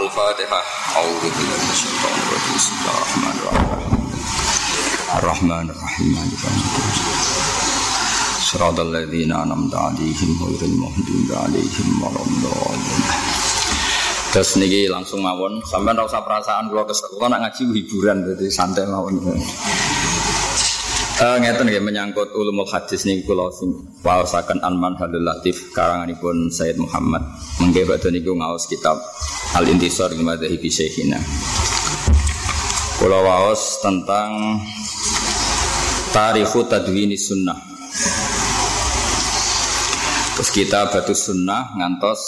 Al-Fatihah. A'udzu billahi minasyaitonir rajim. Terus niki langsung mawon, sampean ora usah perasaan kula kesel. Nak ngaji hiburan dadi santai mawon. Uh, ngeten nggih menyangkut ulumul hadis niku kula sing waosaken Latif karanganipun Sayyid Muhammad. Mengke badhe niku ngaos kitab Al Intisar li Madzhabi Syekhina. Kula waos tentang Tarikhu Tadwini Sunnah. Terus kita batu sunnah ngantos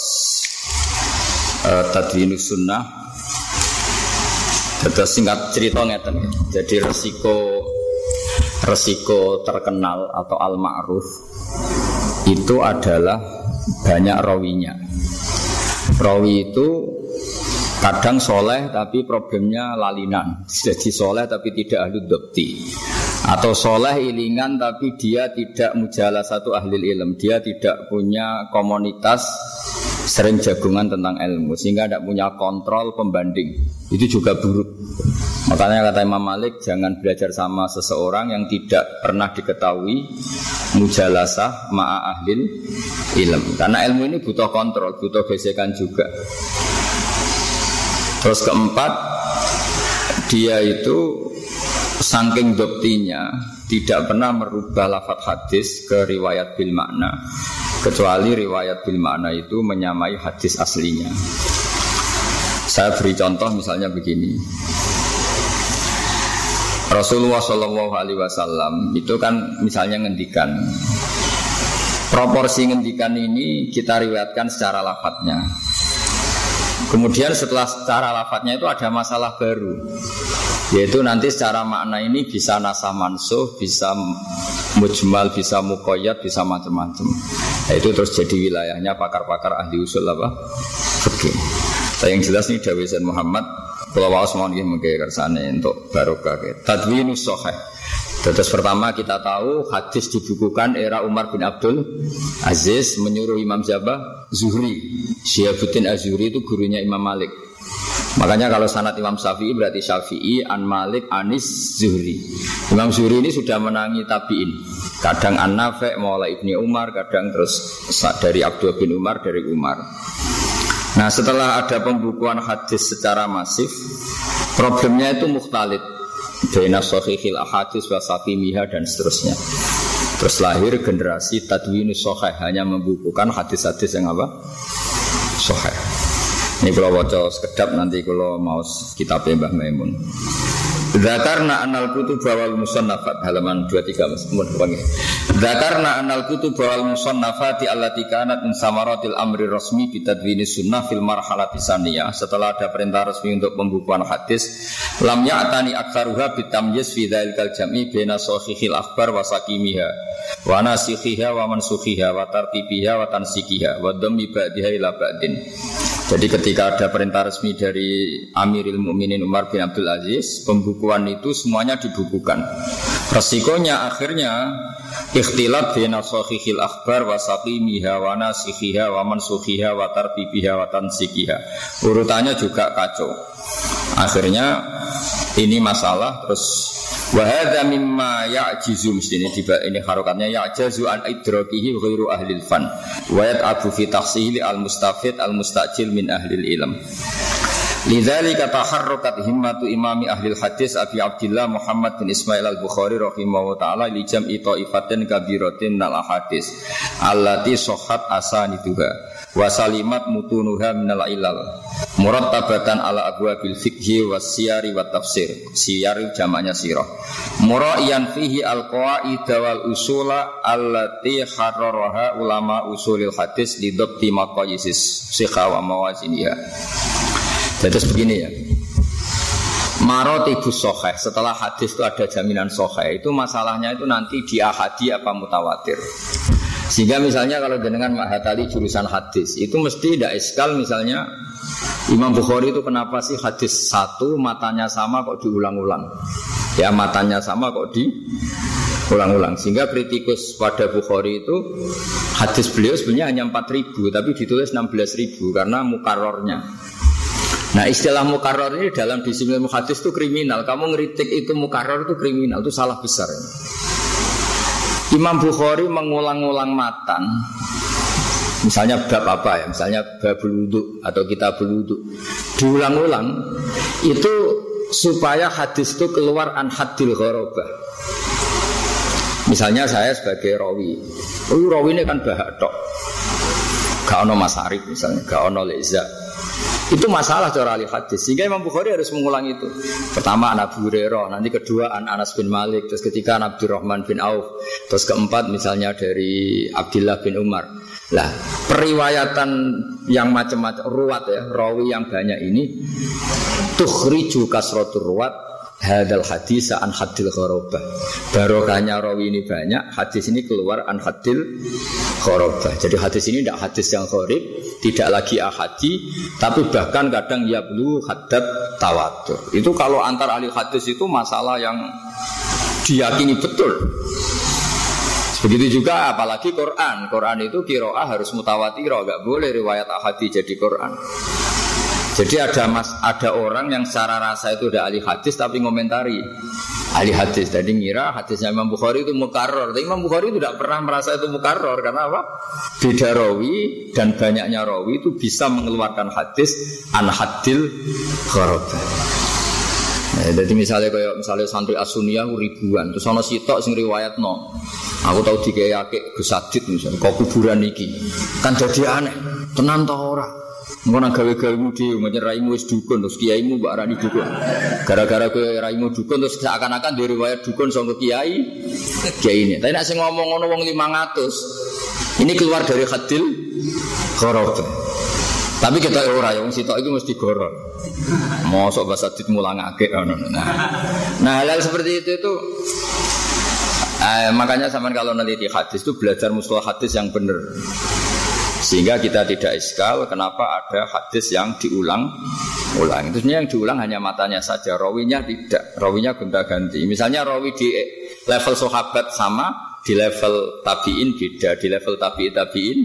uh, Tadwini Sunnah. Terus singkat cerita ngeten. Jadi resiko resiko terkenal atau al ma'ruf itu adalah banyak rawinya. Rawi itu kadang soleh tapi problemnya lalinan. Jadi soleh tapi tidak ahli dokti. Atau soleh ilingan tapi dia tidak mujalah satu ahli ilm. Dia tidak punya komunitas sering jagungan tentang ilmu sehingga tidak punya kontrol pembanding. Itu juga buruk. Makanya kata Imam Malik jangan belajar sama seseorang yang tidak pernah diketahui mujalasah ma'a ahlil ilm. Karena ilmu ini butuh kontrol, butuh gesekan juga. Terus keempat, dia itu saking doktinya tidak pernah merubah lafat hadis ke riwayat bil makna kecuali riwayat bil makna itu menyamai hadis aslinya. Saya beri contoh misalnya begini. Rasulullah Wasallam itu kan misalnya ngendikan proporsi ngendikan ini kita riwayatkan secara lafadznya. Kemudian setelah secara lafadznya itu ada masalah baru, yaitu nanti secara makna ini bisa nasa mansuh, bisa mujmal, bisa mukoyat, bisa macam-macam. Nah, itu terus jadi wilayahnya pakar-pakar ahli usul apa? Oke. Okay. yang jelas ini Dawi Muhammad kalau waos mau nggih kersane untuk barokah. Tadwinus sahih. Terus pertama kita tahu hadis dibukukan era Umar bin Abdul Aziz menyuruh Imam Jabah Zuhri. Syiabuddin Azuri itu gurunya Imam Malik. Makanya kalau sanat Imam Syafi'i berarti Syafi'i, An Malik, Anis, Zuhri. Imam Zuhri ini sudah menangi tabiin. Kadang An Nafe, mulai Ibni Umar, kadang terus dari Abdul bin Umar, dari Umar. Nah setelah ada pembukuan hadis secara masif Problemnya itu mukhtalid Baina sohihil ahadis wa miha dan seterusnya. Terus lahir generasi tadwinus sohih Hanya membukukan hadis-hadis yang apa? Sohih Ini kalau baca sekedap nanti kalau mau kitab Mbah Maimun Zakarna anal kutub bawal musannafat halaman 23 Mas. Panggil. Zakarna anal kutub bawal musannafati allati kanat min samaratil amri rasmi bi tadwini sunnah fil marhalati saniyah. Setelah ada perintah resmi untuk pembukuan hadis, lam ya'tani aktsaruha bi tamyiz fi dzalikal jam'i baina sahihil akhbar wa sakimiha wa nasikhiha wa mansukhiha wa tartibiha wa tansikiha wa dhammi ba'diha ila ba'din. Jadi ketika ada perintah resmi dari Amiril Mukminin Umar bin Abdul Aziz, pembukuan itu semuanya dibukukan. Resikonya akhirnya ikhtilat bina sahihil akhbar wa saqimiha wa nasikhiha wa wa tartibiha wa. Urutannya juga kacau. Akhirnya ini masalah terus Wahada mimma ya'jizu mesti tiba ini harokatnya ya'jazu an idrakihi ghairu ahli fan wa yat'abu fi tahsili al mustafid al mustajil min ahli ilm. Lidzalika taharrakat himmatu imami ahli hadis Abi Abdullah Muhammad bin Ismail al-Bukhari rahimahullah taala li jam'i ta'ifatin kabiratin nal hadis allati sahhat asaniduha wa salimat mutunuha minal ilal. Murattabatan ala abwabil fikhi was siyari wat tafsir. Siyar jamaknya sirah. Muraiyan fihi al qawaid wal usula allati harraraha ulama usulil hadis li dhabti maqayisis sikha wa mawaziniha. Terus begini ya. Marotibus soheh. Setelah hadis itu ada jaminan soheh. Itu masalahnya itu nanti di ahadi apa mutawatir sehingga misalnya kalau jenengan menghatali jurusan hadis itu mesti tidak eskal misalnya Imam Bukhari itu kenapa sih hadis satu matanya sama kok diulang-ulang? Ya matanya sama kok diulang-ulang. Sehingga kritikus pada Bukhari itu hadis beliau sebenarnya hanya 4 ribu tapi ditulis 16 ribu karena mukarornya. Nah istilah mukarrar ini dalam disiplin muhadis itu kriminal. Kamu ngeritik itu mukarrar itu kriminal, itu salah besar. Imam Bukhari mengulang-ulang matan. Misalnya bab apa ya, misalnya bab wudhu atau kita wudhu. Diulang-ulang Itu supaya hadis itu keluar an hadil ghorobah Misalnya saya sebagai rawi. Oh rawi ini kan bahak tok. Gak ono masarif misalnya, gak ono leza itu masalah cara ahli hadis. Sehingga Imam Bukhari harus mengulang itu. Pertama anak Hurairah, nanti kedua an Anas bin Malik, terus ketiga an Abdurrahman bin Auf, terus keempat misalnya dari Abdullah bin Umar. Lah, periwayatan yang macam-macam ruwat ya, rawi yang banyak ini tukhriju kasratur ruwat hadal hadis an hadil khorobah barokahnya rawi ini banyak hadis ini keluar an hadil khorobah jadi hadis ini tidak hadis yang khorib tidak lagi ahadi tapi bahkan kadang ya belum hadad tawatur itu kalau antar ahli hadis itu masalah yang diyakini betul Begitu juga apalagi Quran. Quran itu kiroah harus mutawatir, nggak boleh riwayat ahadi jadi Quran. Jadi ada mas, ada orang yang secara rasa itu udah ahli hadis tapi ngomentari ahli hadis. Jadi ngira hadisnya Imam Bukhari itu mukarror. Tapi Imam Bukhari itu tidak pernah merasa itu mukarror karena apa? Beda rawi dan banyaknya rawi itu bisa mengeluarkan hadis an hadil. Nah, jadi misalnya kayak misalnya santri asunia ribuan, terus ono sitok sing riwayat no. Aku tahu dikeyake Gus Adit misalnya, kau kuburan niki, kan jadi aneh. Tenan toh ora? Ngono gawe-gawe mudi raimu wis dukun terus kiaimu mbak rani dukun. Gara-gara kowe raimu dukun terus seakan-akan dari riwayat dukun sangka kiai kiai ini. Tapi nek sing ngomong ngono wong 500 ini keluar dari hadil khorof. Tapi kita ora yang sitok itu mesti goror. Mosok bahasa dit mulangake ngono. Nah, nah hal, -hal seperti itu itu eh, makanya sama kalau nanti di hadis itu belajar mustalah hadis yang benar. Sehingga kita tidak iskal kenapa ada hadis yang diulang-ulang. Itu yang diulang hanya matanya saja, rawinya tidak. Rawinya gonta-ganti. Misalnya rawi di level sahabat sama, di level tabiin beda, di level tabi tabiin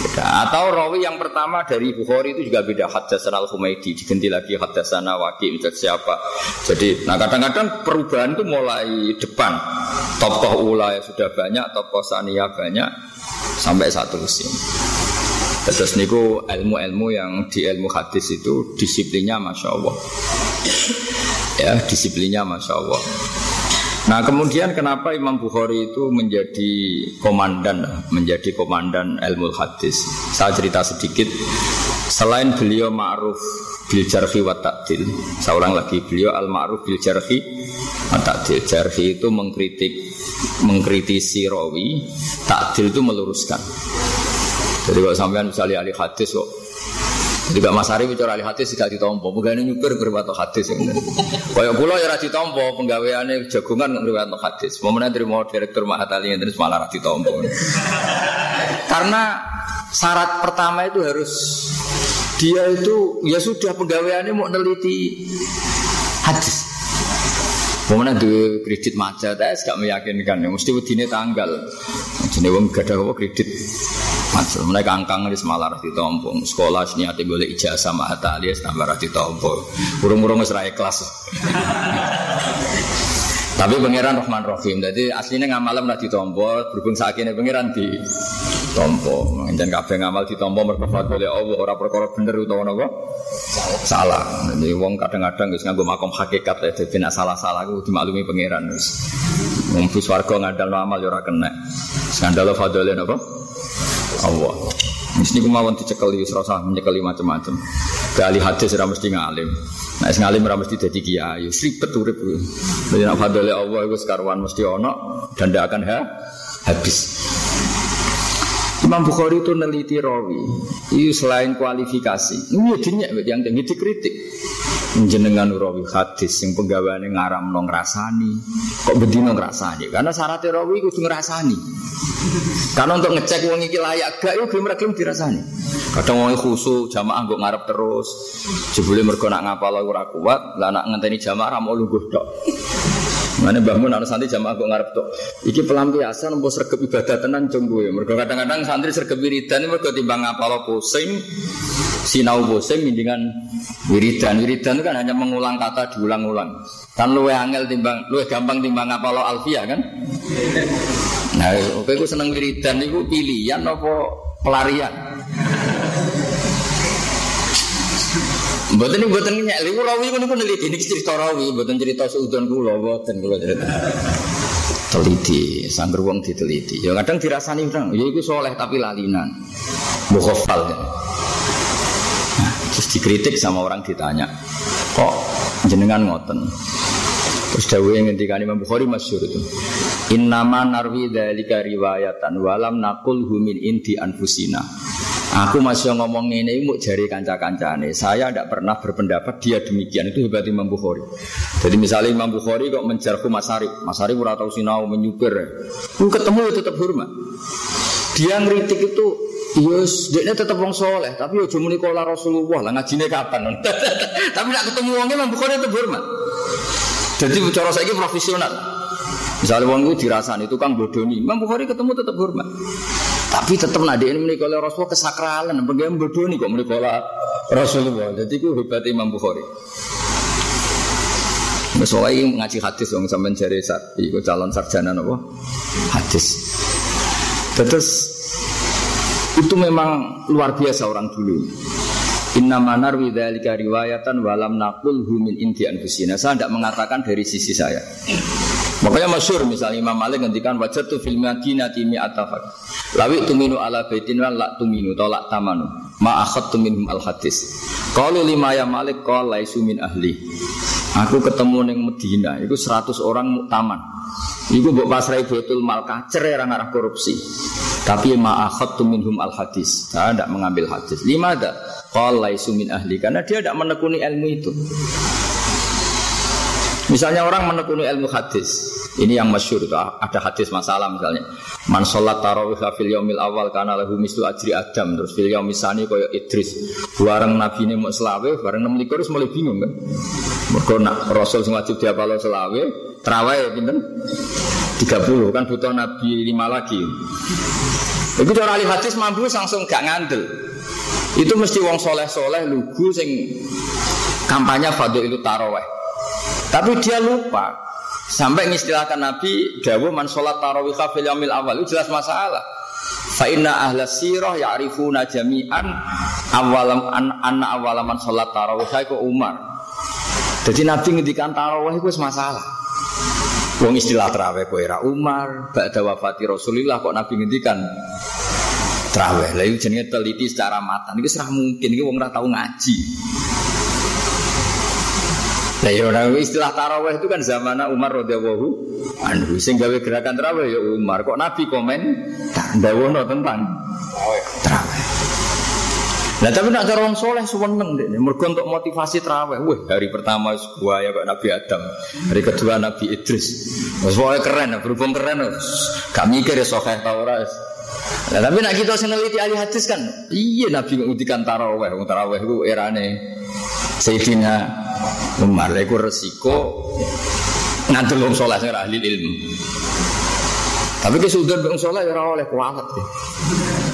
beda. Atau rawi yang pertama dari Bukhari itu juga beda. Hadasan al Humaydi diganti lagi hadasana Waki misalnya siapa. Jadi, nah kadang-kadang perubahan itu mulai depan. Tokoh ula sudah banyak, tokoh sania banyak, sampai satu musim. Terus niku ilmu-ilmu yang di ilmu hadis itu disiplinnya masya Allah. ya disiplinnya masya Allah. Nah kemudian kenapa Imam Bukhari itu menjadi komandan, menjadi komandan ilmu hadis? Saya cerita sedikit. Selain beliau ma'ruf bil jarhi wa ta'dil. Seorang lagi beliau al ma'ruf bil jarhi wa ta'dil. Jarhi itu mengkritik mengkritisi rawi, ta'dil itu meluruskan. Jadi kalau sampean misalnya ahli hadis kok jadi Mbak Mas Ari bicara ahli hadis tidak ditompo, pegawai nyupir berwato hadis. Kayak pulau ya rati tompo, penggaweannya jagungan berwato hadis. Mau dari mau direktur Mahatali yang terus malah rati tompo. Karena syarat pertama itu harus dia itu ya sudah penggaweannya mau neliti hadis. Mana dua kredit macet, saya gak meyakinkan. Ya, mesti begini tanggal. Jadi wong gak ada kredit macet. Mereka angkang di semalar di tompong. Sekolah sini hati boleh ijazah sama hata alias tambah di tompong. Urung-urung serai kelas. Tapi pangeran Rahman Rahim. Jadi aslinya ngamalem lah ditompo, berhubung sakitnya pangeran di tompo. Dan kabeh ngamal di tompo merkafat oleh Allah orang perkara bener utawa napa? Salah. Jadi wong kadang-kadang wis nganggo makom hakikat ya dadi nek salah-salah ku dimaklumi pangeran wis. Wong bus warga ngandalno amal ya ora kena. Skandal fadole napa? Allah. Mesti kemauan dicekeli wis ora menyekeli macam-macam. Kali hadis ora mesti ngalim. Nah, sing ngalim ora mesti dadi kiai. Ribet urip. Nek fadole Allah iku sekarwan mesti ono dan tidak akan ha habis. Imam Bukhari itu neliti rawi. Itu selain kualifikasi. Ini dinya yang tinggi dikritik. Jenengan rawi hadis yang penggawaannya ngaram nong rasani. Kok bedino ngrasani? Karena syaratnya rawi itu ngrasani. Karena untuk ngecek wong iki layak gak yo gelem gelem dirasani. Kadang wong khusu jamaah nggo ngarep terus. Jebule mergo nak ngapal ora kuat, lah nak ngenteni jamaah ra mau lungguh. Mana bangun anak santri jamaah kok ngarep tuh. Iki pelampiasan mbok sergap ibadah tenan cung gue. Mergo kadang-kadang santri sergap wiridan mergo timbang lo pusing, sinau pusing mendingan wiridan. Wiridan itu kan hanya mengulang kata diulang-ulang. Kan luwe angel timbang, luwe gampang timbang lo alfia kan? Nah, oke gue seneng wiridan itu pilihan apa pelarian? Mboten mboten nyek lha rawi niku neliti niki cerita rawi mboten cerita seudon kula mboten kula cerita. Teliti, sangger wong diteliti. Ya kadang dirasani orang, ya iku soleh tapi lalinan. Mukhafal kan. Nah, terus dikritik sama orang ditanya, kok jenengan ngoten? Terus dawuh yang ngendikane Imam Bukhari masyhur itu. Innama narwi dzalika riwayatan walam naqul humin inti anfusina. Aku masih ngomong ini mau jari kanca-kancane. Saya tidak pernah berpendapat dia demikian. Itu hebat Imam Bukhari. Jadi misalnya Imam Bukhari kok menjarku Mas Arif. Mas Arif ora tahu sinau menyupir. Lu ketemu ya tetap hormat. Dia ngeritik itu Yes, dia tetap wong soleh, tapi yo cuma nikola Rasulullah lah ngajine kapan? tapi nak ketemu wongnya Imam Bukhari tetap hormat. Jadi cara saya profesional. Misalnya wong itu dirasani tukang bodoni, Imam Bukhari ketemu tetap hormat. Tapi tetap nadi ini menikah Rasulullah kesakralan, bagaimana bodoh nih kok menikah Rasulullah. Jadi itu hebat Imam Bukhari. Soalnya ngaji hadis dong sampai saat itu calon sarjana nopo hadis. Terus itu memang luar biasa orang dulu. Inna manar widalika riwayatan walam nakul humin inti anfusina. Saya tidak mengatakan dari sisi saya. Makanya masyur misalnya Imam Malik ngendikan wajah tu film madinati mi atafak. Lawi tuminu ala baitin wa la tuminu tolak tamanu. Ma akhad tuminhum al hadis. Kalau lima ya Malik kau laisu min ahli. Aku ketemu neng Medina, itu 100 orang muktaman. Iku mbok pasrai betul mal kacer orang arah korupsi. Tapi ma akhad tuminhum al hadis. Saya tidak mengambil hadis. Lima ada. Kau laisu min ahli karena dia tidak menekuni ilmu itu. Misalnya orang menekuni ilmu hadis, ini yang masyur itu ada hadis masalah misalnya. Man sholat tarawih fil yaumil awal karena lahu mislu ajri adam terus fil yaumil sani koyo Idris. Bareng nabi ini mau selawe, bareng enam likur mulai bingung kan. Mereka nak Rasul sing wajib diapalo selawe, terawih pinten? 30 kan butuh nabi lima lagi. Itu cara ahli hadis mampu langsung gak ngandel. Itu mesti wong soleh soleh lugu sing kampanye fadil itu taraweh. Tapi dia lupa sampai mengistilahkan Nabi Dawu man sholat tarawih fil yamil awal itu jelas masalah. Fa inna ahla sirah ya'rifuna jami'an awalam an, anna awalaman sholat tarawih saya ke Umar. Jadi Nabi ngendikan tarawih itu masalah. Wong istilah tarawih kowe era Umar, ba'da wafati Rasulullah kok Nabi ngendikan tarawih. Lah jenenge teliti secara matang. Iki serah mungkin iki wong tau ngaji. Nah, ya orang istilah taraweh itu kan zaman Umar radhiyallahu anhu sing gawe gerakan taraweh ya Umar. Kok Nabi komen ndawono tentang taraweh. Nah tapi nak cara orang soleh seneng deh. Mergo untuk motivasi taraweh. Wah hari pertama gua ya kok Nabi Adam, hari kedua Nabi Idris. Wes keren, berhubung keren. Gak mikir ya soleh tau ora. Nah, tapi nak kita seneliti ahli hadis kan, iya Nabi mengudikan taraweh, taraweh itu erane Sayyidina Umar iku resiko ngantul wong saleh sing ahli ilmu. Tapi kesudahan wong saleh ya ora oleh kualat.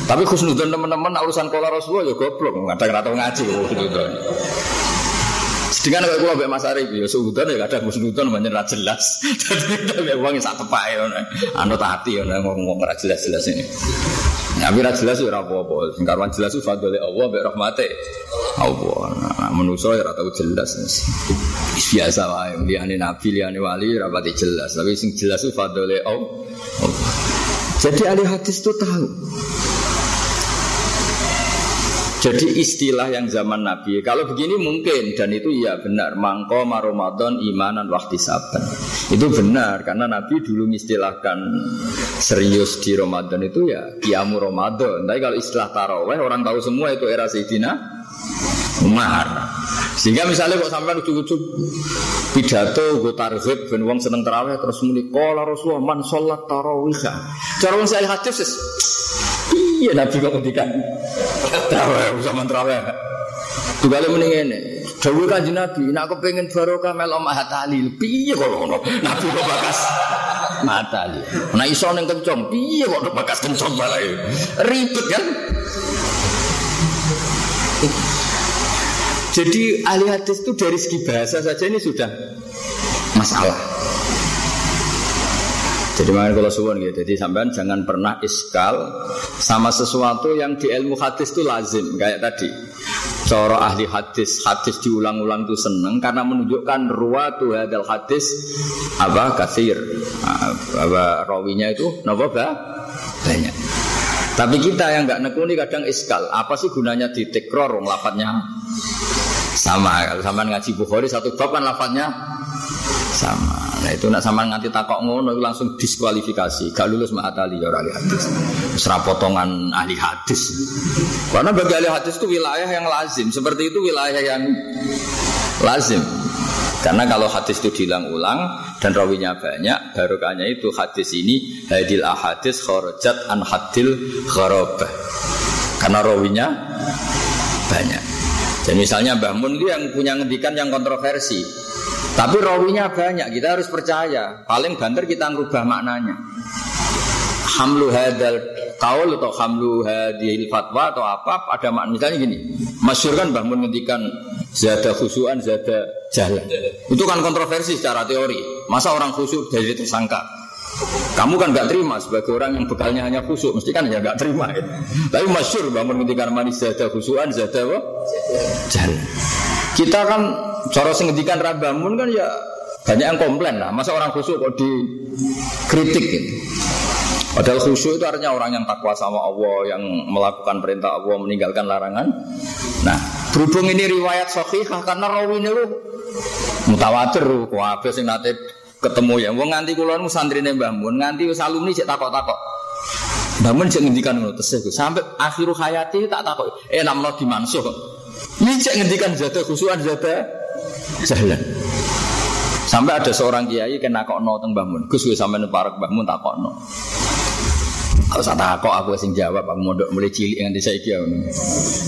Tapi khusnudan teman-teman urusan kola Rasulullah ya goblok, kadang ora tau ngaji khusnudan. Sedangkan kalau gue ambek Mas Arif ya suudan ya kadang khusnudan banyak ra jelas. Dadi nek wong sak tepake ngono. Anut hati ngono ngomong ra jelas-jelas ini. Ya ora jelas ya ora apa-apa. Sing karuan jelas itu fadhole Allah mbek rahmate Allah. Nah, manusa ya ora tau jelas. Biasa wae liyane nabi liyane wali ora pati jelas, tapi sing jelas itu fadhole Allah. Jadi ahli hadis itu tahu jadi istilah yang zaman Nabi Kalau begini mungkin Dan itu ya benar. Mangko Ramadan imanan waktu saban. Itu benar Karena Nabi dulu mengistilahkan Serius di Ramadan itu ya Kiamu Ramadan. Tapi kalau istilah taraweh Orang tahu semua itu era Sayyidina Umar. Sehingga misalnya kok sampai ujuk-ujuk pidato gue tarhib ben wong seneng tarawih terus muni qala Rasulullah man sholat tarawih. Cara wong saya hadis Iya Nabi kok ngendikan. Traweh sama traweh. Tugale mending ini. Dawe kanjeng Nabi, nak aku pengen barokah melok mahatali. Piye kok ngono? Nabi kok bakas matali. Nah iso ning kencong, piye kok bakas kencong malah ribet kan? Jadi ahli hadis itu dari segi bahasa saja ini sudah masalah. Jadi makanya kalau suwon gitu. Jadi sampean jangan pernah iskal sama sesuatu yang di ilmu hadis itu lazim kayak tadi. Coro ahli hadis, hadis diulang-ulang itu seneng karena menunjukkan ruwatu hadal hadis apa kasir, apa rawinya itu nopo banyak. Tapi kita yang nggak nekuni kadang iskal. Apa sih gunanya di tekror lafadznya sama. Kalau sama ngaji Bukhari satu bab kan sama. Nah itu nak sama nganti takok ngono langsung diskualifikasi. Gak lulus ma'atali ya ahli hadis. Serap potongan ahli hadis. Karena bagi ahli hadis itu wilayah yang lazim. Seperti itu wilayah yang lazim. Karena kalau hadis itu diulang-ulang dan rawinya banyak, barokahnya itu hadis ini hadil ahadis kharajat an hadil kharabah. Karena rawinya banyak. Dan misalnya Mbah Mun itu yang punya ngendikan yang kontroversi. Tapi rawinya banyak, kita harus percaya. Paling banter kita ngubah maknanya. Hamlu hadal kaul atau hamlu hadil fatwa atau apa ada makna misalnya gini masyur kan Mbah Mun ngendikan zada khusuan zada jalan itu kan kontroversi secara teori masa orang khusyuk jadi tersangka kamu kan nggak terima sebagai orang yang bekalnya hanya khusuk, mesti kan ya nggak terima. Ya. Tapi masyur bangun ketika manis zada khusuan zada? Jalan. Kita kan cara sengedikan rabamun kan ya banyak yang komplain lah. Masa orang khusuk kok dikritik gitu. Padahal khusyuk itu artinya orang yang takwa sama Allah, yang melakukan perintah Allah, meninggalkan larangan. Nah, berhubung ini riwayat sahihah karena rawi ini lu mutawatir, kok sing nate ketemu ya. Wong nganti kula nu santrine Mbah Mun, nganti wis alumni cek takok-takok. Mbah Mun cek ngendikan ngono tesih sampai akhiru hayati tak takok. Eh namno dimansuh. Ini cek ngendikan zada khusuan zada jalan. Sampai ada seorang kiai kena kok no teng Mbah Mun. Gus wis sampean parek Mbah Mun takokno. Aku sak takok aku sing jawab aku mondok mulai cilik nganti saiki ya.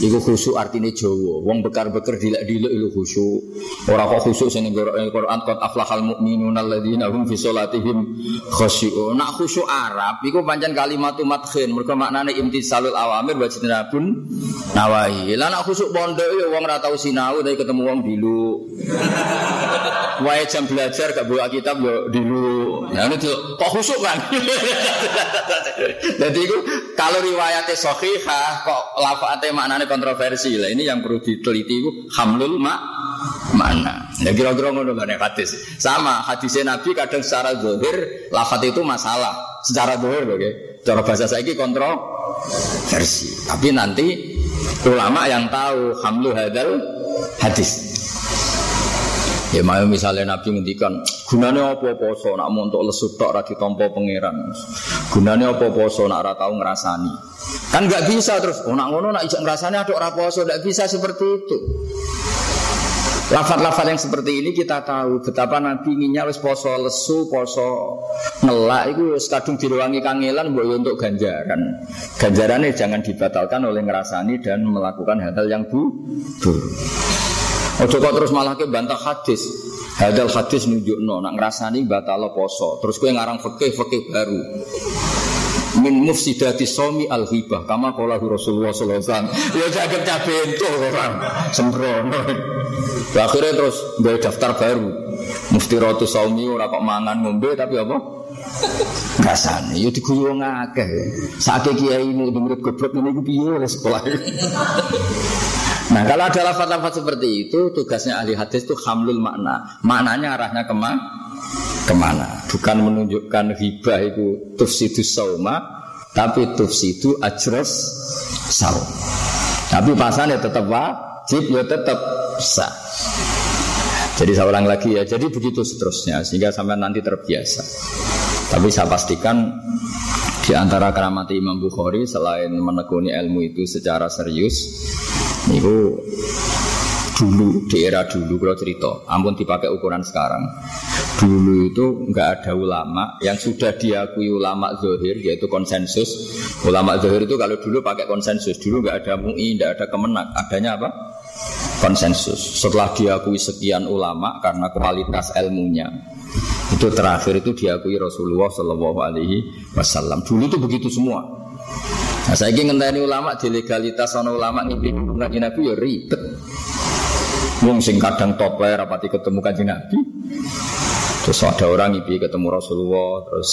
Iku khusyuk artinya Jawa. Wong bekar-bekar dilek-dilek iku khusyuk. Ora kok khusyuk sing Quran qad aflahal mu'minun alladzina hum fi sholatihim khusyuk. Nak khusyuk Arab iku pancen kalimatu madkhin. Mergo maknane imtisalul awamir wa jinabun nawahi. Lah nak khusyuk pondok ya wong ora tau sinau tapi ketemu wong dilu. Wae jam belajar gak buka kitab yo dilu. Nah itu kok khusyuk kan? Jadi itu kalau riwayatnya sahihah kok lafate maknanya kontroversi lah. Ini yang perlu diteliti itu hamlul mak mana. Ya kira-kira ngono kan hadis. Sama hadisnya Nabi kadang secara zahir lafat itu masalah. Secara zahir oke. Okay? Cara bahasa saya ini kontroversi. Tapi nanti ulama yang tahu hamlu hadal hadis. Ya mau misalnya Nabi ngendikan gunanya apa poso nak mau untuk lesu tok ra ditampa pangeran. Gunanya apa poso nak ora tau ngrasani. Kan nggak bisa terus oh nak ngono nak ijak ngrasani aduk ora poso nggak bisa seperti itu. Lafat-lafat yang seperti ini kita tahu betapa Nabi inginnya wis poso lesu, poso ngelak itu wis kadung diruangi kangelan mbok untuk ganjaran. Ganjarannya jangan dibatalkan oleh ngerasani dan melakukan hal-hal yang bu buruk. Ojo kok terus malah ke bantah hadis. Hadal hadis nunjuk no, nak ngerasani batal poso. Terus kue ngarang fakih fakih baru. Min mufsidati somi al hibah kama kola Rasulullah sallallahu alaihi wasallam. Ya jaga cabento orang sembrono. Akhirnya terus gue daftar baru. Mufti rotu somi ora kok mangan ngombe tapi apa? Ngrasani ya diguyu wong akeh. Kiai ini murid goblok ini gue piye sekolah. Nah kalau ada lafaz-lafaz seperti itu tugasnya ahli hadis itu hamlul makna. Maknanya arahnya kema ke mana? Bukan menunjukkan hibah itu tufsidu sauma, tapi tufsidu ajros saum. Tapi pasannya tetap wajib ya tetap sah. Jadi saya ulang lagi ya, jadi begitu seterusnya sehingga sampai nanti terbiasa. Tapi saya pastikan di antara keramat Imam Bukhari selain menekuni ilmu itu secara serius, Niku dulu di era dulu kalau cerita, ampun dipakai ukuran sekarang. Dulu itu nggak ada ulama yang sudah diakui ulama zohir yaitu konsensus. Ulama zohir itu kalau dulu pakai konsensus, dulu nggak ada mui, nggak ada kemenak, adanya apa? konsensus. Setelah diakui sekian ulama karena kualitas ilmunya, itu terakhir itu diakui Rasulullah Shallallahu Alaihi Wasallam. Dulu itu begitu semua. Nah, saya ingin ngenteni ulama di legalitas ono ulama ngimpi ngaji Nabi ya ribet. Wong sing kadang topler rapati ketemu kanjeng Nabi. Terus ada orang ngimpi ketemu Rasulullah terus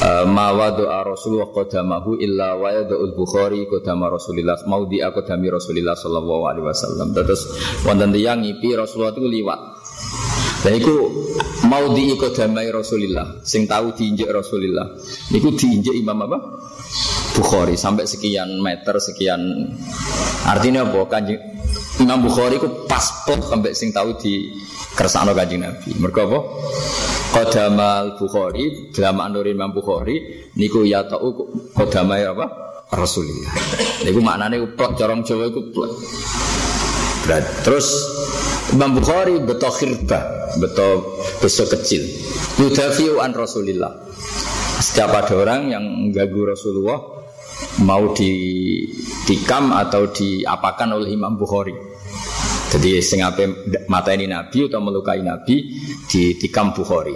Uh, ma doa Rasulullah qadamahu illa wa yadul Bukhari qadama Rasulillah mau di qadami Rasulillah sallallahu alaihi wasallam. Terus wonten tiyang ngipi Rasulullah itu liwat. Dan itu mau di qadamai Rasulillah sing tahu diinjek Rasulillah. Niku diinjek Imam apa? Bukhari sampai sekian meter sekian artinya apa kanjeng Imam Bukhari ku pas sampai sing tahu di kersane kanjeng Nabi. Mergo apa? Qadamal Bukhari, dalam Nur Imam Bukhari niku ya tau qadamai apa? Rasulullah. Niku maknane plek corong Jawa iku plek. Berat. Terus Imam Bukhari beto khirba, beto besok kecil. Yudafiu an Rasulillah. Setiap ada orang yang mengganggu Rasulullah mau di dikam atau diapakan oleh Imam Bukhari. Jadi sing ape ini Nabi atau melukai Nabi di tikam Bukhari.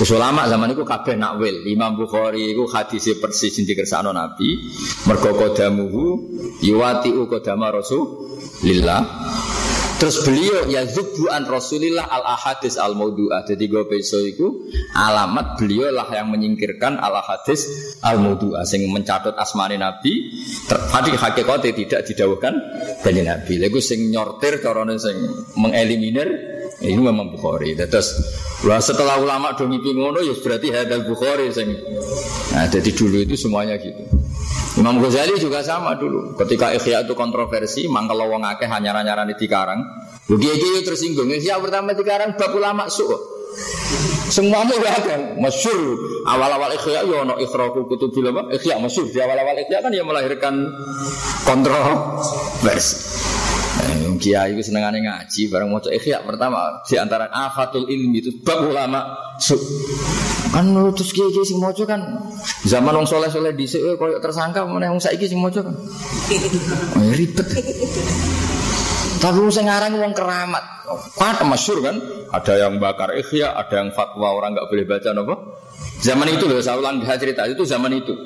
Terus ulama zaman itu kabeh nakwil. Imam Bukhari itu hadis persis di kersano Nabi. Mergo kodamuhu yuwati u kodama Rasulillah. Terus beliau ya zubuan Rasulillah al ahadis al maudu'ah. Jadi gue besok itu alamat beliau lah yang menyingkirkan al ahadis al maudu'ah. Sing mencatat asmani Nabi. Tadi hakikatnya tidak didawukan dari Nabi. Lalu sing nyortir corona sing mengeliminir ini memang Bukhari. Terus setelah ulama dong ngono ya berarti hadal Bukhari sing. Nah jadi dulu itu semuanya gitu. Imam Ghazali juga sama dulu. Ketika Ikhya itu kontroversi, mangkel wong akeh hanya di dikarang. Lu dia dia tersinggung. Ikhya pertama dikarang bab ulama su. Semua mu ada. Masyur. Awal-awal Ikhya ya ono ikhraku kutubil apa? Ikhya masyur. Di awal-awal Ikhya kan ya melahirkan kontroversi. Nah, kiai itu senengannya ngaji bareng mau ikhya pertama. Di antara afatul ilmi itu bab ulama su. Kan terus kiai kiai sing mojo kan zaman wong soleh soleh di sini kalau tersangka mana yang saiki sing mojo kan. Oh, ya ribet. Tapi wong ngarang wong keramat. Kan masyur kan? Ada yang bakar ikhya ada yang fatwa orang nggak boleh baca nopo zaman itu loh saya ulang cerita itu zaman itu.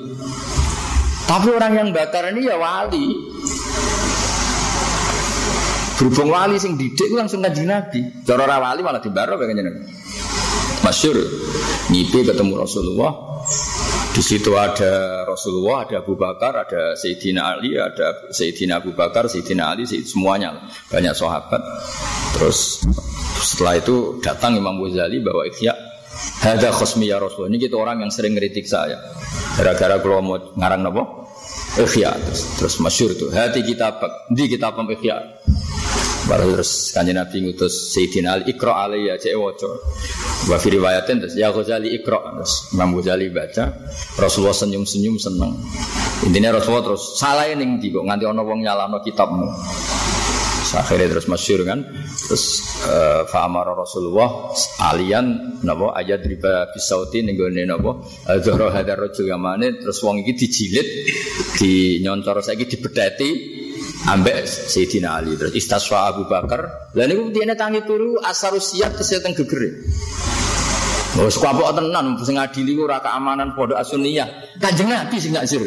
Tapi orang yang bakar ini ya wali Berhubung wali sing didik itu langsung ngaji Nabi. Cara wali malah dibaro kayak gini. Masyur ngipi ketemu Rasulullah. Di situ ada Rasulullah, ada Abu Bakar, ada Sayyidina Ali, ada Sayyidina Abu Bakar, Sayyidina Ali, Sayyid, semuanya banyak sahabat. Terus setelah itu datang Imam Ghazali bawa ikhya Hada khosmi ya Rasul. Ini kita orang yang sering ngeritik saya. Gara-gara kalau mau ngarang apa? Ikhya. Terus, terus masyur tuh. Hati kita di kita ikhya. Baru terus kanjeng Nabi ngutus Sayyidina Ali ikra alaiya cek waca. Wa fi riwayatin terus ya Ghazali ikra terus Imam Ghazali baca Rasulullah senyum-senyum seneng. Intinya Rasulullah terus salah ning ndi kok nganti ana wong nyalahno kitabmu. akhirnya terus masyur kan terus uh, fa'amara Rasulullah alian napa ayat riba bisauti ning gone napa zahra hadar rajul gamane terus wong iki dijilid di nyontor saiki dibedati ambek Sayyidina Ali terus istaswa Abu Bakar lah niku dene tangi turu asarusiat kesehatan gegere Oh, sekapok tenan sing ngadili ora keamanan pondok Asuniyah. Kanjeng Nabi sing nazir.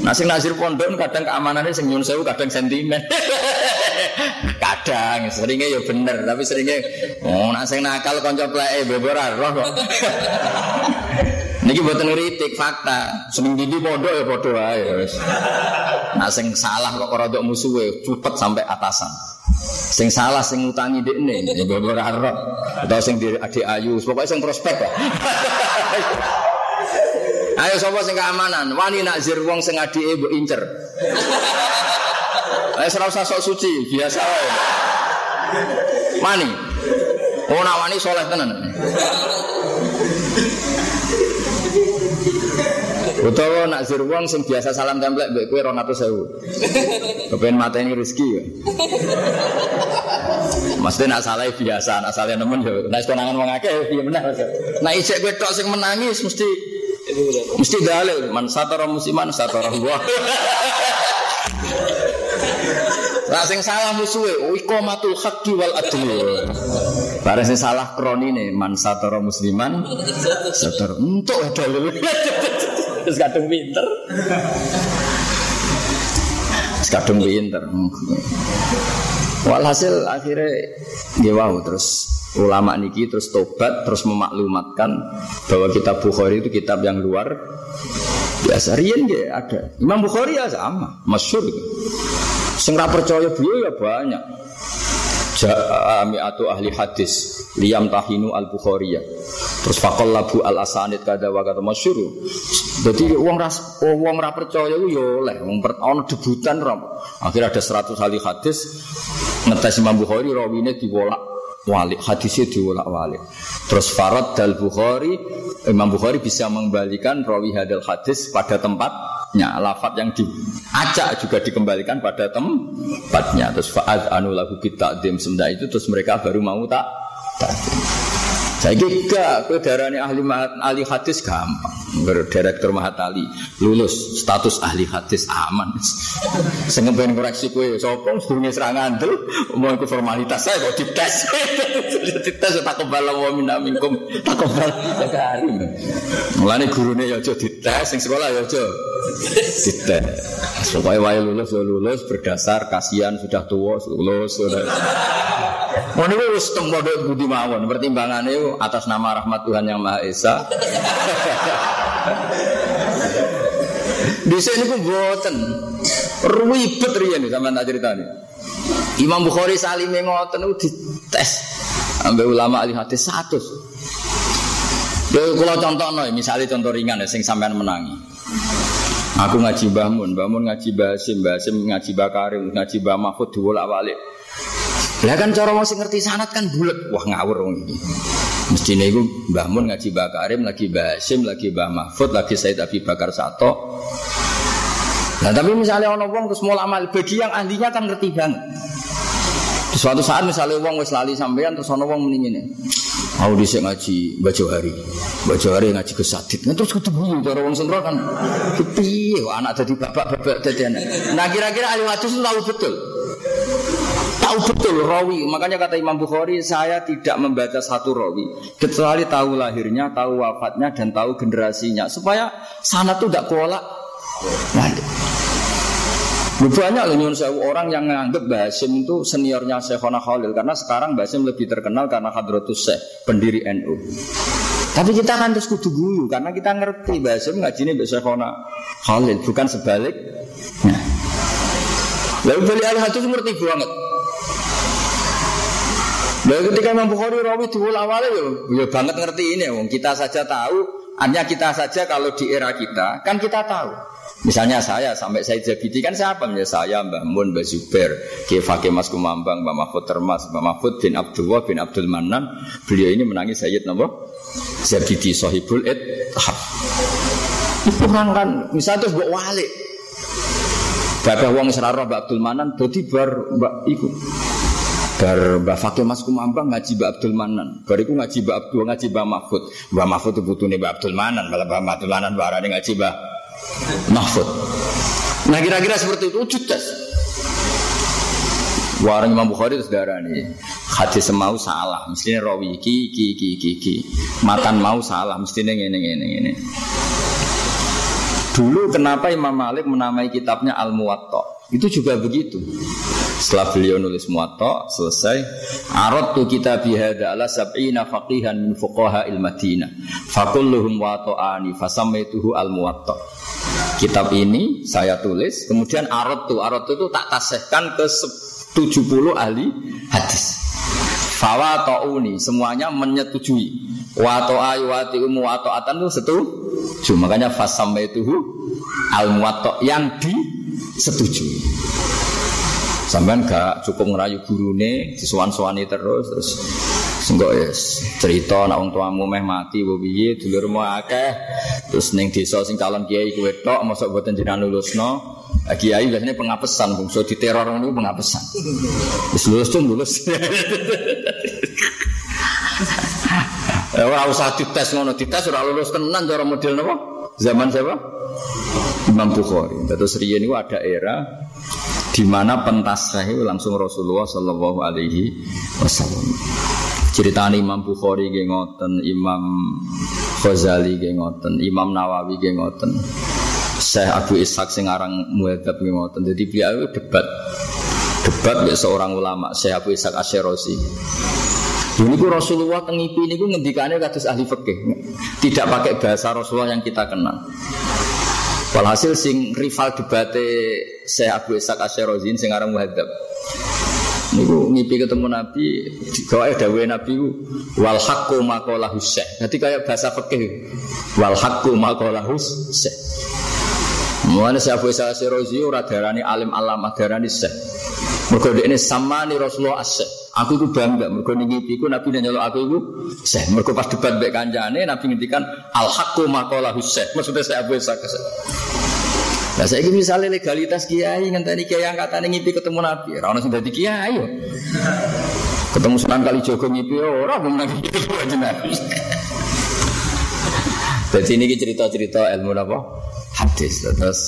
Nah sing nazir pondok kadang keamanannya sing nyun sewu kadang sentimen. kadang seringnya ya bener tapi seringnya oh nak sing nakal kanca pleke bebora roh kok. Niki buatan ngeritik fakta. Seneng dindi pondok ya wae wis. Nah sing salah kok rodok musuhe cepet sampai atasan. Sing salah sing ngutangi dekne ya ora roh. Atau sing di adik ayu, pokoknya sing prospek lah. Ayo sapa sing keamanan? Wani nakzir wong sing adike mbok incer. Ayo ora usah sok suci, biasa wae. Wani. Oh nak wani soleh tenan. Utawa nak zir wong sing biasa salam templek mbek kowe 200.000. Kepen mateni rezeki ya. Maksudnya nak salah biasa, nak salah nemen yo. Nek konangan wong akeh piye menah. Nek isek kowe tok sing menangis mesti mesti dalil man satara musiman satara Allah. Lah sing salah musuhe iqamatul haqqi wal adli. Bareng sing salah kronine man satara musliman satar entuk dulu. Terus kadung pinter. Kadung pinter. Walhasil akhirnya dia wow terus ulama niki terus tobat terus memaklumatkan bahwa kitab Bukhari itu kitab yang luar biasa rian ya ada Imam Bukhari ya sama masyur Sing percaya beliau ya banyak. Jami atau ahli hadis Liam tahinu al Bukhariyah Terus fakol labu al asanid kada wa kata masyur Jadi uang ras uang ra percaya itu ya oleh uang debutan ram. Akhirnya ada 100 ahli hadis ngetes Imam Bukhari rawine diwolak walik hadisnya diwolak walik. Terus Farad dal Bukhari Imam Bukhari bisa mengembalikan rawi hadal hadis pada tempat tempatnya. Lafat yang diacak juga dikembalikan pada tempatnya. Terus faad anu lagu kita dim itu terus mereka baru mau tak saya kira kedarane ahli ahli hadis gampang. Direktur Mahatali lulus status ahli hadis aman. Sing ben koreksi kowe sapa sedurunge serangan tuh mau ikut formalitas saya kok dites. dites tak kebal wa minna minkum tak kebal ya karim. Mulane gurune ya aja dites sing sekolah ya aja dites. Supaya wae lulus ya lulus berdasar kasihan sudah tua lulus sudah. Mau niku wis teng budi mawon pertimbangannya atas nama rahmat Tuhan yang Maha Esa. Di sini pun buatan ribet rian sama tak cerita nih. Imam Bukhari salim ngoten itu dites ambil ulama ahli hadis satu. Yo kalau contoh nih, misalnya contoh ringan ya, sing sampean menangi. Aku ngaji bangun, bangun ngaji Basim, Basim ngaji Bakarim, ngaji Mbah Mahfud diwolak-walik. Lah kan cara mau ngerti sanat kan bulat. Wah ngawur wong iki. Mestine iku Mbah Mun ngaji Mbah Karim lagi Mbah Hasim lagi Mbah Mahfud lagi Said Abi Bakar Sato. Nah tapi misalnya orang wong terus mau amal bagi yang ahlinya kan ngerti banget. Di suatu saat misalnya wong wis lali sampean terus ana wong mending ini. Mau dhisik ngaji Mbah Johari. Mbah Johari ngaji kesadit. Nah terus bunyi cara wong sentro kan piye anak dadi bapak-bapak dadi anak. Nah kira-kira ahli itu tahu betul tahu betul rawi. Makanya kata Imam Bukhari, saya tidak membaca satu rawi kecuali tahu lahirnya, tahu wafatnya dan tahu generasinya supaya sana tuh tidak kolak. Banyak loh nyun sewu orang yang menganggap Basim itu seniornya Syekhona Khalil karena sekarang Basim lebih terkenal karena Hadratus Syekh pendiri NU. Tapi kita kan terus kudu guyu karena kita ngerti Basim ngajinya Syekhona Khalil bukan sebalik. Lalu beli al hadis ngerti banget. Lalu ketika Imam Bukhari rawi di awalnya ya, ya banget ngerti ini ya, kita saja tahu, hanya kita saja kalau di era kita, kan kita tahu. Misalnya saya sampai saya Zabidi kan siapa? Ya saya Mbah Mun, Mbah Zubair, Kiai Mas Kumambang, Mbah Mahfud Termas, Mbah Mahfud bin Abdullah bin Abdul Manan. Beliau ini menangis Sayyid Nabi Zabidi Sohibul Ed orang kan, misalnya tuh buat wali. Bapak wong seraro Mbak Abdul Manan, jadi bar Mbak ikut. Bar Mbak Fakih Mas Kumambang ngaji Mbak Abdul Manan. Bariku ngaji Mbak Abdul ngaji Mbak Mahfud. Mbak Mahfud itu butuh nih Mbak Abdul Manan. Malah Mbak Abdul Manan barang ngaji Mbak Mahfud. Nah kira-kira seperti itu jutas. Warang Imam Bukhari itu saudara nih. Hadis semau salah. Mestinya rawi ki ki ki ki ki. Makan mau salah. Mestinya ini ini ini. Dulu kenapa Imam Malik menamai kitabnya Al Muwatta? Itu juga begitu. Setelah beliau nulis muwatta selesai, arad tu kita bihada ala sab'ina faqihan min fuqaha il Madinah. Fakulluhum wata'ani fasammaituhu al muwatta. Kitab ini saya tulis, kemudian arad tu arad tu tak tasihkan ke 70 ahli hadis. Fawa ta'uni semuanya menyetujui. Wa ta'a wa ti'umu wa ta'atan itu setuju. Makanya fasammaituhu al muwatta yang disetujui. Sampean gak cukup ngerayu gurune, disuan-suani terus terus Enggak ya cerita nak wong tuamu meh mati mbok piye dulurmu akeh terus ning desa sing calon kiai kuwe tok mosok boten jenengan lulusno kiai biasanya pengapesan bungsu diteror ngono pengapesan wis lulus tuh lulus Ya ora usah dites ngono, dites ora lulus tenan cara model napa? Zaman siapa? Imam Bukhari. Terus riyen niku ada era di mana pentasnya itu langsung Rasulullah Shallallahu Alaihi Wasallam. Cerita Imam Bukhari ge ngoten, Imam Ghazali ge ngoten, Imam Nawawi ge ngoten. Syekh Abu Ishaq sing aran muadzab ge ngoten. Jadi beliau debat. Debat ya seorang ulama Syekh Abu Ishaq Asy-Syirazi. Ini ku Rasulullah tengipi ini ngendikane kados ahli fikih. Tidak pakai bahasa Rasulullah yang kita kenal. Walhasil sing rival debate Syekh Abu Ishaq Asy-Syirazi sing aran muadzab. Niku ngipi ketemu Nabi, gawe dawuhe Nabi wal haqqu maqalahu syekh. Dadi kayak bahasa fikih. Wal haqqu maqalahu syekh. Mulane Syekh Abu Isa Sirazi ora darani alim alam darani syekh. Mergo ini samani Rasulullah as Aku iku bangga mergo ning ngipi iku Nabi nyeluk aku iku syekh. Mergo pas debat mbek kancane Nabi ngendikan al haqqu maqalahu syekh. Maksudnya Syekh Abu Isa Nah saya ini misalnya legalitas kiai ngenteni kiai yang kata ngipi ketemu nabi, orang sudah di kiai yo. Ketemu Sunan kali Jogo ngipi orang belum nabi ketemu nabi. Jadi ini cerita-cerita ilmu apa? Hadis. Terus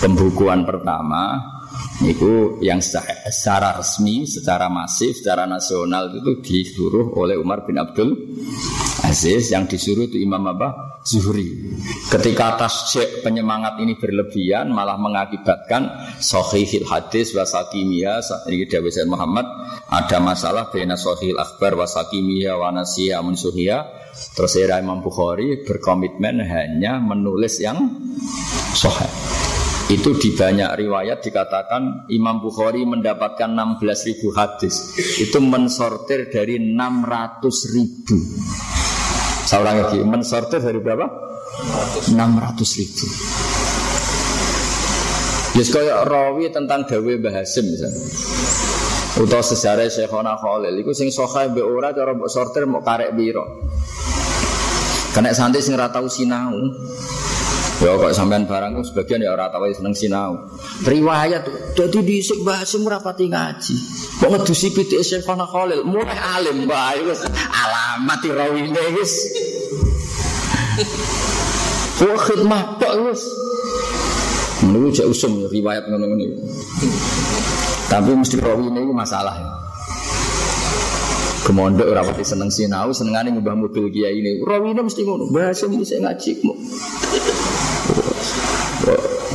pembukuan pertama itu yang secara resmi, secara masif, secara nasional itu disuruh oleh Umar bin Abdul Aziz yang disuruh itu Imam apa? Zuhri. Ketika tasjek penyemangat ini berlebihan malah mengakibatkan sahihil hadis wasakimia ini Dawi Muhammad ada masalah bena sahihil akbar wasakimia wanasia munsuhia terus era Imam Bukhari berkomitmen hanya menulis yang sahih. Itu di banyak riwayat dikatakan Imam Bukhari mendapatkan 16 ribu hadis Itu mensortir dari 600 ribu Seorang lagi mensortir dari berapa? 600 ribu. Yes kaya rawi tentang Dawe Mbah Hasim misalnya. Utawa sejarah Syekhona Khalil iku sing sokhah mbek ora cara sortir mau karek biro. Kena santri sing ora tau sinau. Ya kok sampean barang sebagian ya ora tau seneng sinau. Riwayat dadi dhisik Mbah Hasim ora pati ngaji. Kok ngedusi pitik Syekhona Khalil mulai alim bae wis alamat rawine wis. Kok khidmah tok wis. Menurut jek usum riwayat ngono-ngono. Tapi mesti rawi ini masalah ya. Kemondok ora pati seneng sinau, senengane ngubah mobil kiai ini. Rawi ini mesti ngono, bahasa mesti ngaji mu.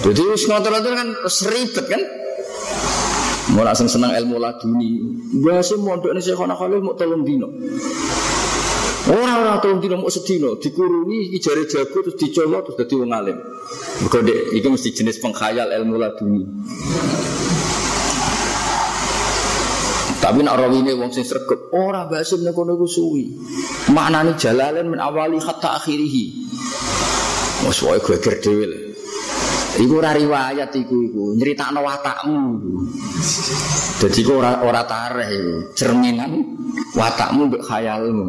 Jadi wis ngotot kan seribet kan? Mau langsung seneng ilmu laduni. Bahasa mondok ini saya Khalil mau tolong dino. Orang-orang tolong dino mau sedino, dikurungi ijare jago terus dicolok terus dadi wong alim. Mergo dek iki mesti jenis pengkhayal ilmu laduni. Tapi nak ini wong sing sregep, ora basim nek kono iku suwi. Maknane jalalen min awali hatta akhirih. Wes wae geger. Iku ora riwayat iku iku, nyeritakno watakmu. Dadi kok ora ora tareh iku, cerminan watakmu mbek khayalmu.